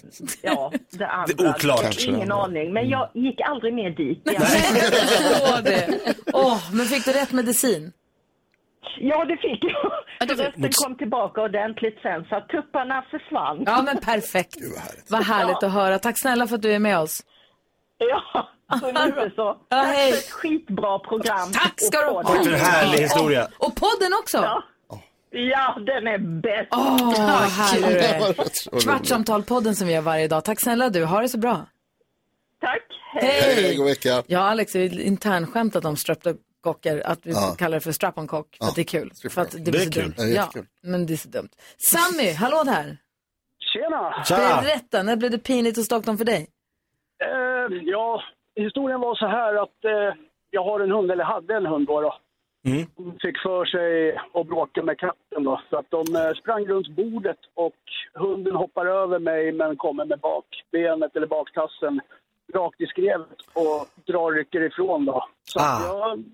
ja, det andra. Det är oklart. Kanske Ingen det aning. Men jag gick aldrig mer dit. Jag, förstår det. Åh, men fick du rätt medicin? Ja, det fick jag. Ja, det- Rösten kom tillbaka ordentligt sen så att tupparna försvann. Ja, men perfekt. Gud, vad härligt. Vad härligt att höra. Tack snälla för att du är med oss. Ja, så lite så. Ja, Tack hej. för ett skitbra program. Tack ska du Och ha. podden. Tack för en härlig historia. Och podden också. Ja. ja, den är bäst. Åh, vad härlig du Det var är. rätt så roligt. Kvartsamtalpodden som vi gör varje dag. Tack snälla du. Ha det så bra. Tack. Hej. Hej, god vecka. Jag och Alex har internskämtat om streptokocker, att vi Ja. kallar det för strap-on-kock. För Ja, att det är kul. För att det blir Det så är kul. dumt. Ja, men det är så dumt. Sammy, hallå där. Tjena! Tja! Berätta, när blev det pinigt hos doktorn för dig? Eh, Eh, ja, historien var så här att eh, jag har en hund, eller hade en hund då. då. Mm. Hon fick för sig att bråka med katten då. Så att de eh, sprang runt bordet och hunden hoppar över mig men kommer med bakbenet eller baktassen rakt i skrevet och drar rycker ifrån då. Så Ah. jag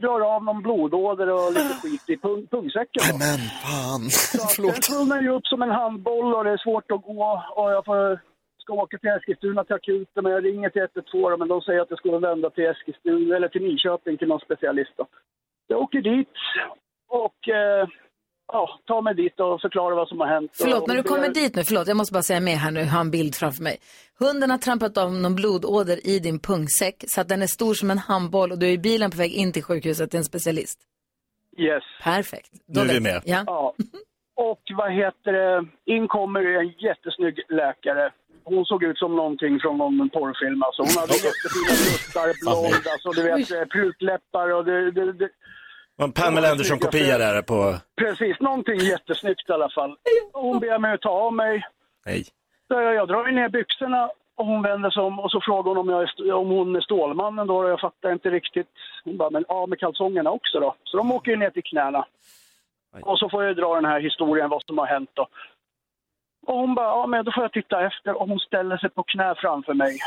drar av någon blodåder och lite skit i pung pungsäcken. då. Men fan, Så förlåt. Den svullnar ju upp som en handboll och det är svårt att gå och jag får, ska åka till Eskilstuna till akuten men jag ringer till 112 då, men de säger att jag ska vända till Eskilstuna eller till Nyköping till någon specialist. Då. Jag åker dit och eh, ja, tar mig dit och förklarar vad som har hänt. Förlåt, och, när du kommer dit nu, förlåt, jag måste bara säga med här nu, jag har en bild framför mig. Hunden har trampat av någon blodåder i din pungsäck så att den är stor som en handboll och du är i bilen på väg in till sjukhuset till en specialist. Yes. Perfekt. Nu är vi med. Ja. Ja. Och vad heter det, in kommer en jättesnygg läkare. Hon såg ut som någonting från någon porrfilm. Alltså. Hon hade jättefina bröstar, blond, alltså, du vet, eh, prutläppar och det, det, det, En Pamela Anderson-kopia där på... Precis, någonting jättesnyggt i alla fall. Hon ber mig att ta av mig. Nej. Så jag, jag drar ner byxorna och hon vänder sig om och så frågar hon om, jag är, st- om hon är Stålmannen då. och Jag fattar inte riktigt. Hon bara, men ja med kalsongerna också då. Så de åker ju ner till knäna. Och så får jag dra den här historien, vad som har hänt då. Och hon bara, ja men då får jag titta efter och hon ställer sig på knä framför mig.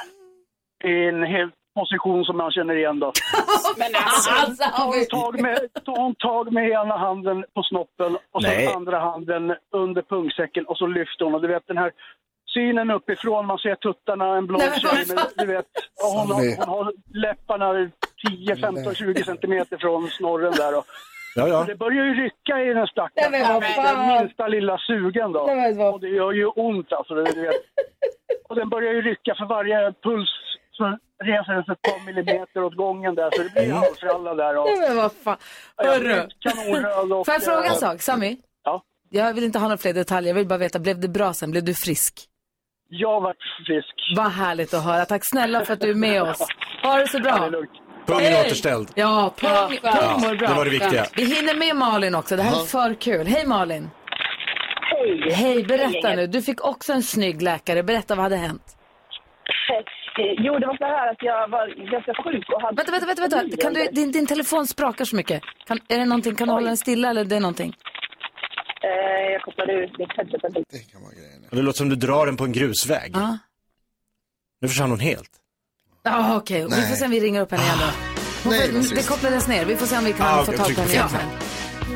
I en helt position som jag känner igen då. Men alltså, tar hon tag med, tar hon tag med ena handen på snoppen och så Nej. andra handen under pungsäcken och så lyfter hon. Och du vet den här synen uppifrån, man ser tuttarna, en Nej, men tjej, men du vet, och hon, har, hon har läpparna 10, 15, 20 centimeter från snorren där. Och, Ja, ja. det börjar ju rycka i den Nej, stackaren. men vad fan. Den minsta lilla sugen då. Nej, men Och det gör ju ont alltså. Du vet. Och den börjar ju rycka för varje puls så reser den sig ett par millimeter åt gången där så det blir halvfralla där. Och, Nej, men vad fan. Hörru. Får jag fråga en sak, Sami? Ja. Jag vill inte ha några fler detaljer, jag vill bara veta, blev det bra sen? Blev du frisk? Jag vart frisk. Vad härligt att höra. Tack snälla för att du är med oss. Ha det så bra. Pungen är Hej. återställd. Ja, pung, pung Ja, mår bra. det var det viktiga. Vi hinner med Malin också. Det här är för kul. Hej Malin. Hej. Hej, berätta Hej, nu. Du fick också en snygg läkare. Berätta, vad hade hänt? Eh, Jo, det var så här att jag var ganska sjuk och hade... Vänta, vänta, vänta. vänta. Kan du, din, din telefon sprakar så mycket. Kan, är det någonting, kan du hålla den stilla eller det är någonting? Eh, jag kopplade ut mitt headset. Det låter som du drar den på en grusväg. Ja. Nu försvann hon helt. Ja, okej. Vi får se om vi ringer upp henne igen då. Hon Nej, får, det trist. kopplades ner. Vi får se om vi kan Ah, få tag på henne fel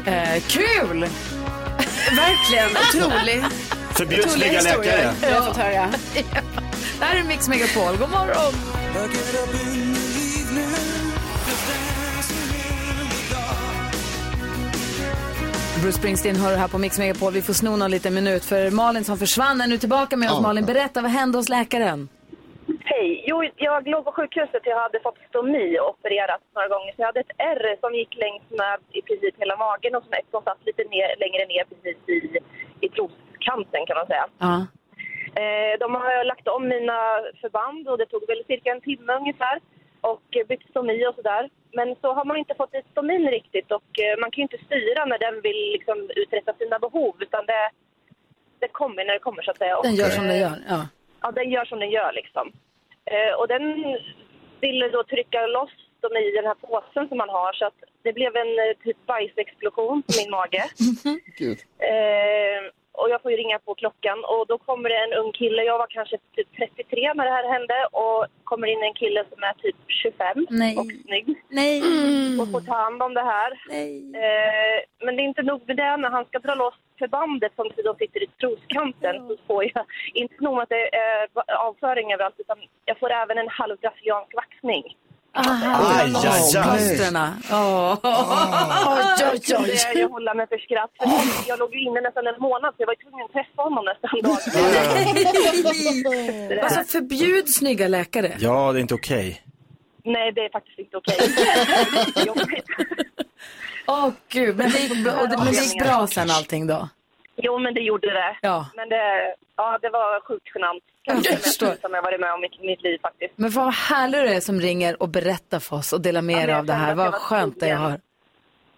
igen. Eh, kul! Verkligen, otrolig. Förbjud Otroliga historier läkare. vi har fått höra. Det här är Mix Megapol. God morgon! Bruce Springsteen hör här på Mix Megapol. Vi får sno någon liten minut för Malin som försvann är nu tillbaka med oss. Malin, berätta, vad hände hos läkaren? Hej. Jo, jag låg på sjukhuset. Jag hade fått stomi och opererat några gånger. Så jag hade ett ärr som gick längs med i princip hela magen och som ett som satt lite ner, längre ner precis i, i troskanten kan man säga. Ja. Eh, de har lagt om mina förband och det tog väl cirka en timme ungefär. Och eh, bytt stomi och sådär. Men så har man inte fått dit stomin riktigt och eh, man kan ju inte styra när den vill liksom uträtta sina behov utan det, det kommer när det kommer så att säga. Den Och, gör som den gör. Ja. Ja, den gör som den gör liksom. Och den ville då trycka loss dem i den här påsen som man har så att det blev en typ bajsexplosion på min mage. Gud. Eh, och jag får ju ringa på klockan och då kommer det en ung kille, jag var kanske typ 33 när det här hände och kommer in en kille som är typ 25 Nej. och snygg. Nej. Och får ta hand om det här. Eh, men det är inte nog med det, när han ska dra loss förbandet som då sitter i troskanten så får jag inte nog med att det är avföring överallt utan jag får även en halv brasiliansk vaxning. Aha, Aj, aj, aj. Åh. Oj, oj, Jag oj. kunde jag hålla mig för skratt. För jag låg ju inne nästan en månad så jag var tvungen att träffa honom nästan dagligen. Alltså förbjud snygga läkare. Ja, det är inte okej. Nej, det är faktiskt inte okej. Åh gud, men det, gick, bra- och det, men det gick bra sen allting då? Jo, men det gjorde det. Ja. Men det, ja, det var sjukt genant. Kanske det mest som jag varit med om i mitt liv faktiskt. Men vad härlig du är som ringer och berättar för oss och delar med Ja, men av det här. Vad skönt det jag hör.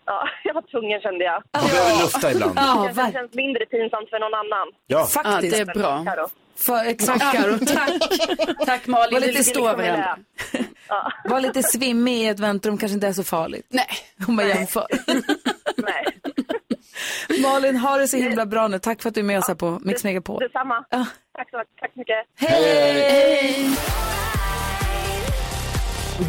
Ja, jag var tvungen kände jag. Man behöver lufta ibland. Ja, det känns mindre pinsamt för någon annan. Ja. Faktiskt. Ja, det är bra. För, exakt Karo, tack. Tack Malin, Var lite varandra. Ja. Var lite svimmig i ett väntrum kanske inte är så farligt. Nej. Om man jämför. Nej. Malin, ha det så himla bra nu. Tack för att du är med oss här på Mix Megapol. Detsamma. Tack så, tack så mycket. Hej!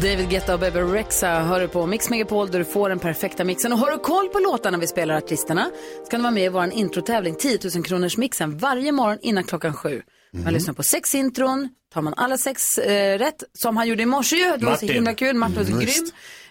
David Guetta och Bebe Rexha hör du på Mix Megapol där du får den perfekta mixen. Och har du koll på låtarna vi spelar artisterna så kan du vara med i vår introtävling 10 000 kronors mixen varje morgon innan klockan sju. Man lyssnar på sex intron, tar man alla sex eh, rätt som han gjorde i morse ju. Det var så himla kul, Martin var så Mm, grym.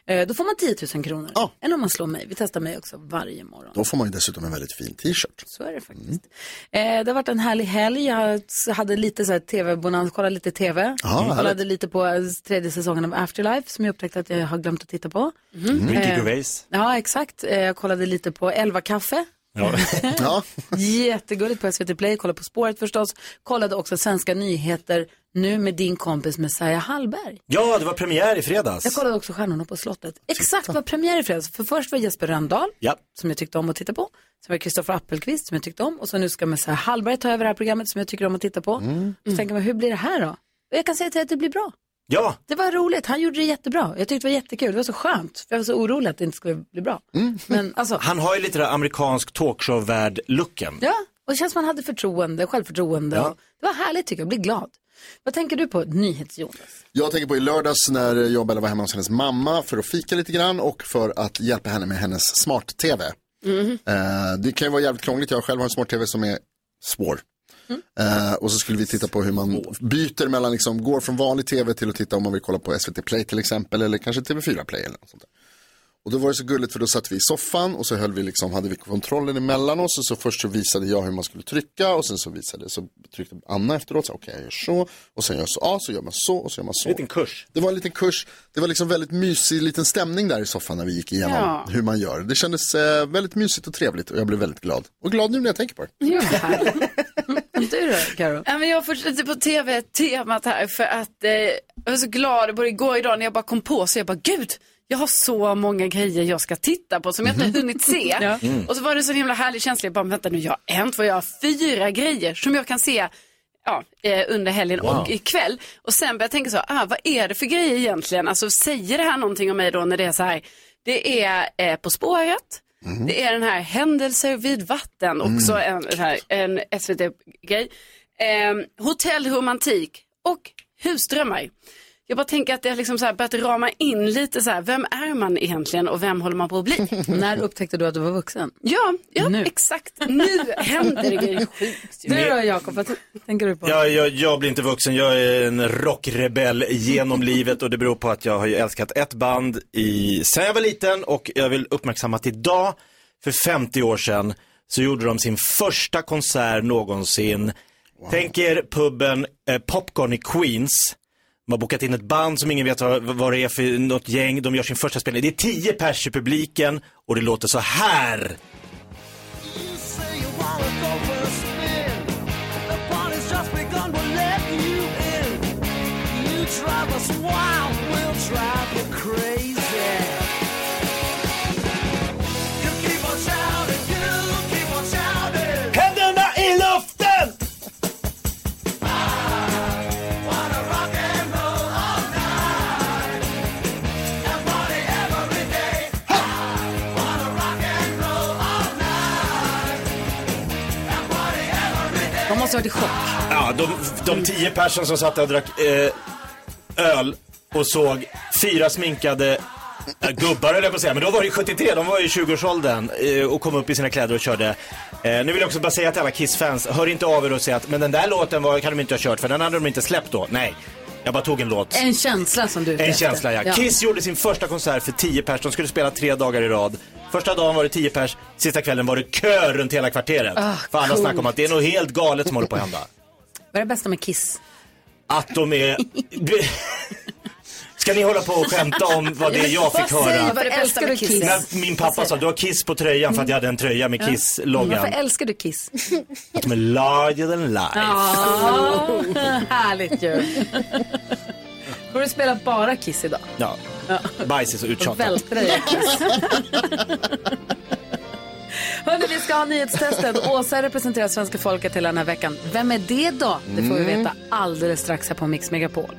Eh, då får man 10 000 kronor. Än om man slår mig. Vi testar mig också varje morgon. Då får man ju dessutom en väldigt fin t-shirt. Så är det faktiskt. Eh, det har varit en härlig helg. Jag hade lite så här tv-bonans, kollade lite tv. Ja, härligt. kollade lite på eh, tredje säsongen av Afterlife som jag upptäckte att jag har glömt att titta på. Mm. Ricky Eh, Gervais. Ja, exakt. Eh, Jag kollade lite på Elva kaffe. Ja. ja. Jättegulligt på SVT Play. Kollade på spåret förstås. Kollade också svenska nyheter nu med din kompis Messiah Hallberg. ja, det var premiär i fredags. Jag kollade också Stjärnorna på slottet. Exakt vad premiär i fredags. För först var Jesper Rönndahl, Ja. som jag tyckte om att titta på. Sen var det Kristoffer Appelqvist som jag tyckte om. Och så nu ska Messiah Hallberg ta över det här programmet som jag tycker om att titta på. Så tänker man, hur blir det här då? Och jag kan säga till att det blir bra. Ja, Det var roligt, han gjorde det jättebra. Jag tyckte det var jättekul, det var så skönt. För jag var så orolig att det inte skulle bli bra. Men alltså, han har ju lite där amerikansk talkshow-värld-looken. ja. Och det känns som han hade förtroende, självförtroende. Ja. Det var härligt tycker jag, jag blir glad. Vad tänker du på NyhetsJonas? Jag tänker på i lördags när jag och Bella var hemma hos hennes mamma för att fika lite grann och för att hjälpa henne med hennes smart-tv. Eh, det kan ju vara jävligt krångligt, jag själv har en smart-tv som är svår. Eh, och så skulle vi titta på hur man byter mellan, liksom, går från vanlig tv till att titta om man vill kolla på SVT Play till exempel eller kanske TV4 Play eller något sånt där. Och då var det så gulligt för då satt vi i soffan och så höll vi liksom, hade vi kontrollen emellan oss och så först så visade jag hur man skulle trycka och sen så visade, så tryckte Anna efteråt, så okej jag gör så och sen gör jag så, ja så gör man så och så gör man så. En liten kurs. Det var en liten kurs, det var liksom väldigt mysig liten stämning där i soffan när vi gick igenom Ja. hur man gör. Det kändes eh, väldigt mysigt och trevligt och jag blev väldigt glad. Och glad nu när jag tänker på det. Du då, Karo? Ja, men jag fortsätter på tv-temat här för att eh, jag var så glad både igår och idag när jag bara kom på så jag bara gud, jag har så många grejer jag ska titta på som jag inte har hunnit se. Ja. Mm. Och så var det så himla härlig känsla, jag bara vänta nu, jag har en, två, jag har fyra grejer som jag kan se ja, eh, under helgen Wow. och ikväll. Och sen började jag tänka så, ah, vad är det för grejer egentligen? Alltså säger det här någonting om mig då när det är så här, det är eh, På spåret, det är den här Händelser vid vatten, också en, så här, en SVT-grej. Eh, hotellromantik och husdrömmar. Jag bara tänker att det har liksom så här börjat rama in lite så här, vem är man egentligen och vem håller man på att bli? När upptäckte du att du var vuxen? Ja, ja Nu. exakt. Nu händer det grejer. Du då Jakob, vad tänker du på? Jag, jag, jag blir inte vuxen, jag är en rockrebell genom livet och det beror på att jag har ju älskat ett band i, sen jag var liten och jag vill uppmärksamma att idag, för 50 år sedan, så gjorde de sin första konsert någonsin. Tänk er puben eh, Popcorn i Queens. De har bokat in ett band som ingen vet vad, vad det är för något gäng. De gör sin första spelning. Det är tio pers i publiken och det låter så här. Händerna De varit i chock. Ja, de, de tio personer som satt där och drack eh, öl och såg fyra sminkade eh, gubbar höll jag på att säga, men då var det ju 73, de var ju i 20-årsåldern eh, och kom upp i sina kläder och körde. Eh, nu vill jag också bara säga till alla Kiss-fans, hör inte av er och säga att men den där låten var, kan de inte ha kört för den hade de inte släppt då. Nej, jag bara tog en låt. En känsla som du är En känsla ja. Kiss gjorde sin första konsert för 10 pers. De skulle spela tre dagar i rad. Första dagen var det 10 pers, sista kvällen var det kö runt hela kvarteret. Ah, för alla snackar om att det är något helt galet som håller på att hända. Vad är det bästa med Kiss? Att de är... Ska ni hålla på och skämta om vad det är jag fick Vad säger höra? du? Varför älskar du Kiss? När min pappa sa du har Kiss på tröjan för att jag hade en tröja med Varför Kiss-loggan. älskar du Kiss? Att de är larger than life. Ja, härligt ju. Får du spela bara Kiss idag? Ja. Bajs är så uttjatat. vältra i kiss. Hörrni, vi ska ha nyhetstestet. Åsa representerar svenska folket hela den här veckan. Vem är det då? Det får vi Mm. veta alldeles strax här på Mix Megapol.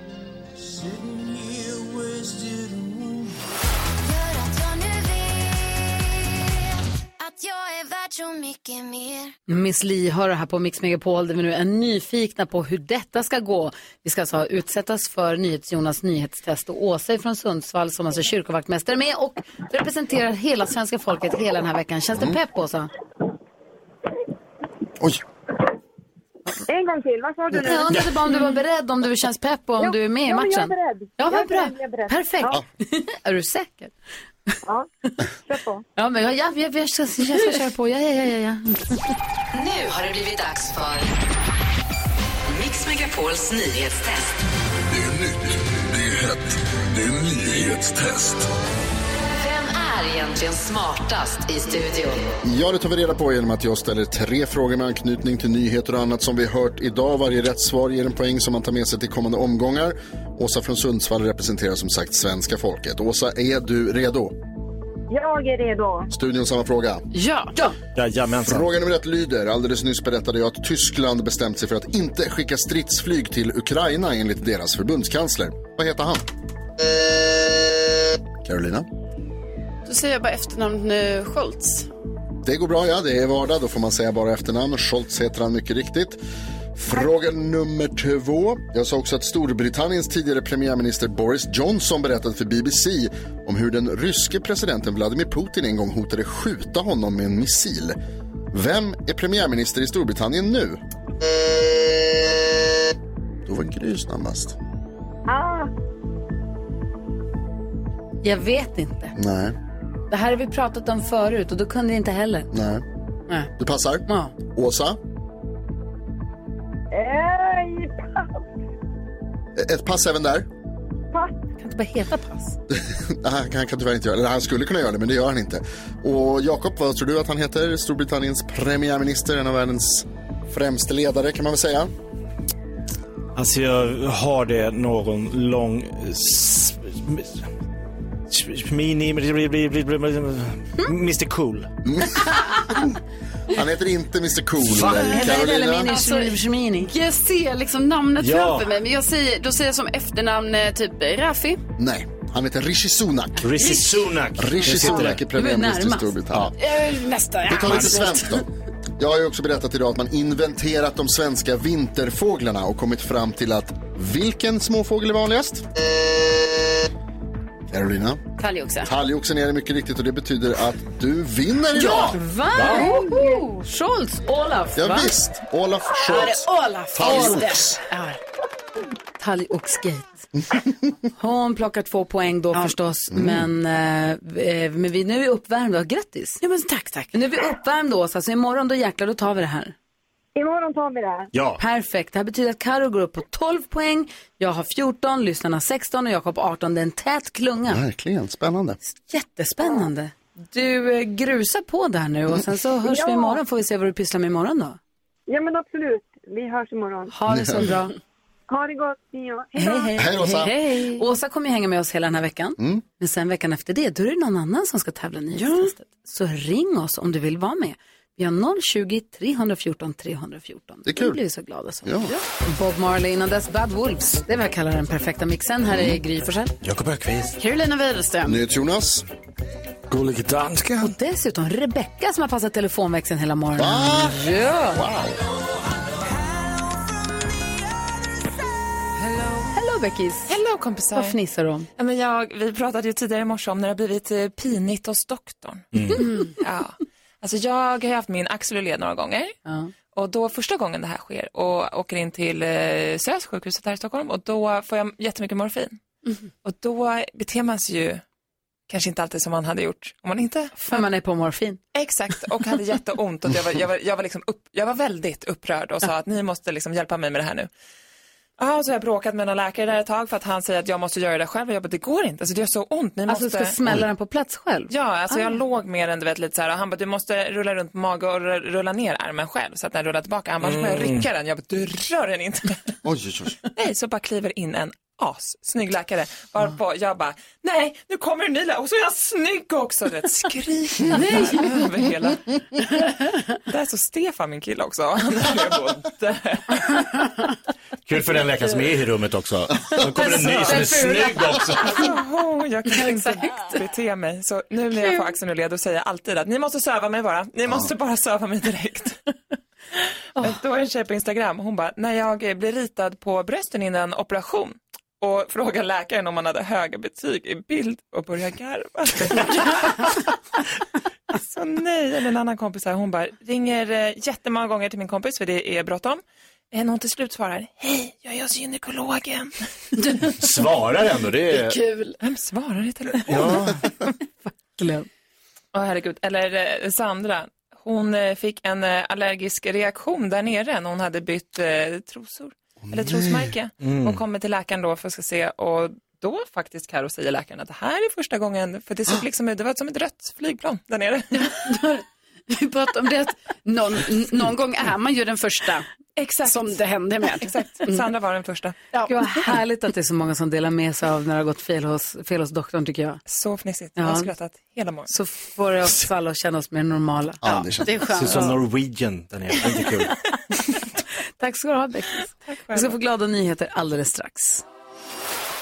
Att jag är värd så mycket mer Miss Li hör det här på Mix Megapol där vi nu är nyfikna på hur detta ska gå. Vi ska alltså utsättas för NyhetsJonas nyhetstest och Åsa från Sundsvall som alltså är kyrkovaktmästare med och representerar hela svenska folket hela den här veckan. Känns det pepp Åsa? En gång till, vad sa du nu? Jag undrade bara om du var beredd, om du känns pepp och om Ja, du är med i ja, matchen. jag är beredd. Ja, vad bra. är beredd. Perfekt. Ja. är du säker? Ja, kör på. Ja, men jag, jag, jag, jag, ska, jag ska köra på. Ja, ja, ja, ja, ja. Nu har det blivit dags för Mix Megapols nyhetstest. Det är nytt, det är hett, det är nyhetstest. Är egentligen smartast i studion? Ja, det tar vi reda på genom att jag ställer tre frågor med anknytning till nyheter och annat som vi hört idag. Varje rätt svar ger en poäng som man tar med sig till kommande omgångar. Åsa från Sundsvall representerar som sagt svenska folket. Åsa, är du redo? Jag är redo. Studion samma fråga. Ja. Jajamensan. Fråga nummer ett lyder. Alldeles nyss berättade jag att Tyskland bestämt sig för att inte skicka stridsflyg till Ukraina enligt deras förbundskansler. Vad heter han? Carolina? Då säger jag bara efternamn nu, Scholz. Det går bra, ja. Det är vardag. Då får man säga bara efternamn. Scholz heter han mycket riktigt. Fråga nummer två. Jag sa också att Storbritanniens tidigare premiärminister Boris Johnson berättade för BBC om hur den ryske presidenten Vladimir Putin en gång hotade skjuta honom med en missil. Vem är premiärminister i Storbritannien nu? Då var Gry snabbast. Ah, Jag vet inte. Nej, Det här har vi pratat om förut och då kunde jag inte heller. nej. Nej. Du passar? Ja. Åsa? Ej, pass. Ett pass även där? Pass. Kan inte bara heta pass? Nej, han kan tyvärr inte göra det. Eller Han skulle kunna göra det, men det gör han inte. Och Jakob, vad tror du att han heter? Storbritanniens premiärminister, en av världens främste ledare kan man väl säga. Alltså jag har det någon lång... Mini... Mr Cool. Han heter inte Mr Cool. Carolina? Alltså, jag ser liksom namnet Ja. framför mig, men jag säger, då säger jag som efternamn eh, typ Rafi. Nej, han heter Rishi Sunak. Rishi Sunak. Rishi Sunak är premiärminister i Storbritannien. Eh, Nästa, Vi tar lite svenskt då. Jag har ju också berättat idag att man inventerat de svenska vinterfåglarna och kommit fram till att vilken småfågel är vanligast? Carolina? Talgoxe. Talgoxen är det mycket riktigt och det betyder att du vinner idag. Va? Woho! Scholz, Olaf, Ja, va? visst, Olaf Ja, Scholz. det är Olaf. Talgox. Ja. Talgoxgate. Hon plockar två poäng då förstås, men, eh, eh, men vi, nu är vi uppvärmda. Grattis! Ja, men tack, tack. Nu är vi uppvärmda Åsa, så imorgon då jäklar då tar vi det här. Imorgon tar vi det. Ja. Perfekt, det här betyder att Karo går upp på 12 poäng, jag har 14, lyssnarna 16 och Jakob 18. Det är en tät klunga. Verkligen, spännande. Jättespännande. Du, eh, grusa på där nu och sen så hörs vi Ja. imorgon får vi se vad du pysslar med imorgon då. Ja, men absolut. Vi hörs imorgon. Ha det så bra. Ha det gott, ni och- Hej, hej. Hej, Åsa. hej. Åsa kommer ju hänga med oss hela den här veckan. Mm. Men sen veckan efter det, då är det någon annan som ska tävla i nyhetstestet. Så ring oss om du vill vara med. Vi har 020-314 314. Det är kul. Då blir vi så glada. Så. Ja. Bob Marley innan dess Bad Wolves. Det är vad jag kallar den perfekta mixen. Här är Gry Forssell. Jakob Öqvist. Carolina Widerström. Jonas. Gullige danska. Och dessutom Rebecka som har passat telefonväxeln hela morgonen. Va? Ja. Wow. Hello Beckis. Hello kompisar. Vad fnissar du om? Ja, men jag, vi pratade ju tidigare i morse om när det har blivit eh, pinigt hos doktorn. Mm. Ja. Alltså jag har haft min axel ur led några gånger. Ja. Och då första gången det här sker och åker in till eh, SÖS, sjukhuset här i Stockholm och då får jag jättemycket morfin. Och då beter man sig ju kanske inte alltid som man hade gjort om man inte... För man är på morfin. Exakt, och hade jätteont och jag var, jag var, jag var, liksom upp, jag var väldigt upprörd och sa att ni måste liksom hjälpa mig med det här nu. Ja, och så har jag bråkat med någon läkare där ett tag för att han säger att jag måste göra det själv och jag bara, det går inte, alltså det gör så ont. Ni Alltså du måste... ska smälla den på plats själv? Ja, alltså jag Ah. låg med den du vet lite så här och han bara, du måste rulla runt på mage och ru- rulla ner armen själv så att den rullar tillbaka. Han bara, så får jag Mm. rycka den. Jag bara, du rör den inte. Oj, oj, oj. Nej, så bara kliver in en assnygg läkare. Varpå jag bara, nej nu kommer en ny läkare och så är jag snygg också. Du vet, skriker där över hela. Där står Stefan min kille också. Han på dö. Kul för den läkaren som är i rummet också. Så kommer en ny som är snygg också. Oh, jag kan inte bete mig. Så nu när jag får axeln då säger jag alltid att ni måste söva mig bara. Ni måste bara söva mig direkt. Men då är en tjej på Instagram, hon bara, när jag blir ritad på brösten innan operation och frågar läkaren om man hade höga betyg i bild och börjar garva. Så nej, eller en annan kompis här, hon bara ringer eh, jättemånga gånger till min kompis för det är bråttom. Eh, Någon till slut svarar, hej, jag är hos gynekologen. Svarar ändå, det är... kul. Vem svarar i telefon? Ja. Åh herregud, eller eh, Sandra, hon eh, fick en eh, allergisk reaktion där nere när hon hade bytt eh, trosor, eller trosmärke. Mm. Hon kommer till läkaren då för att ska se och då faktiskt Karo säger läkaren att det här är första gången, för det såg liksom ut, det var som ett rött flygplan där nere. Vi pratade om det att någon, någon gång är man ju den första Exakt. som det hände med. Exakt, Sandra var den första. Ja. Gud vad härligt att det är så många som delar med sig av när det har gått fel hos, fel hos doktorn tycker jag. Så fnissigt, jag har skrattat hela morgonen. Så får det oss alla att känna oss mer normala. Ja, det, det är Ser skönt. ut som Norwegian där nere. Det är inte kul. Tack ska du ha Beckis. Vi ska få glada nyheter alldeles strax.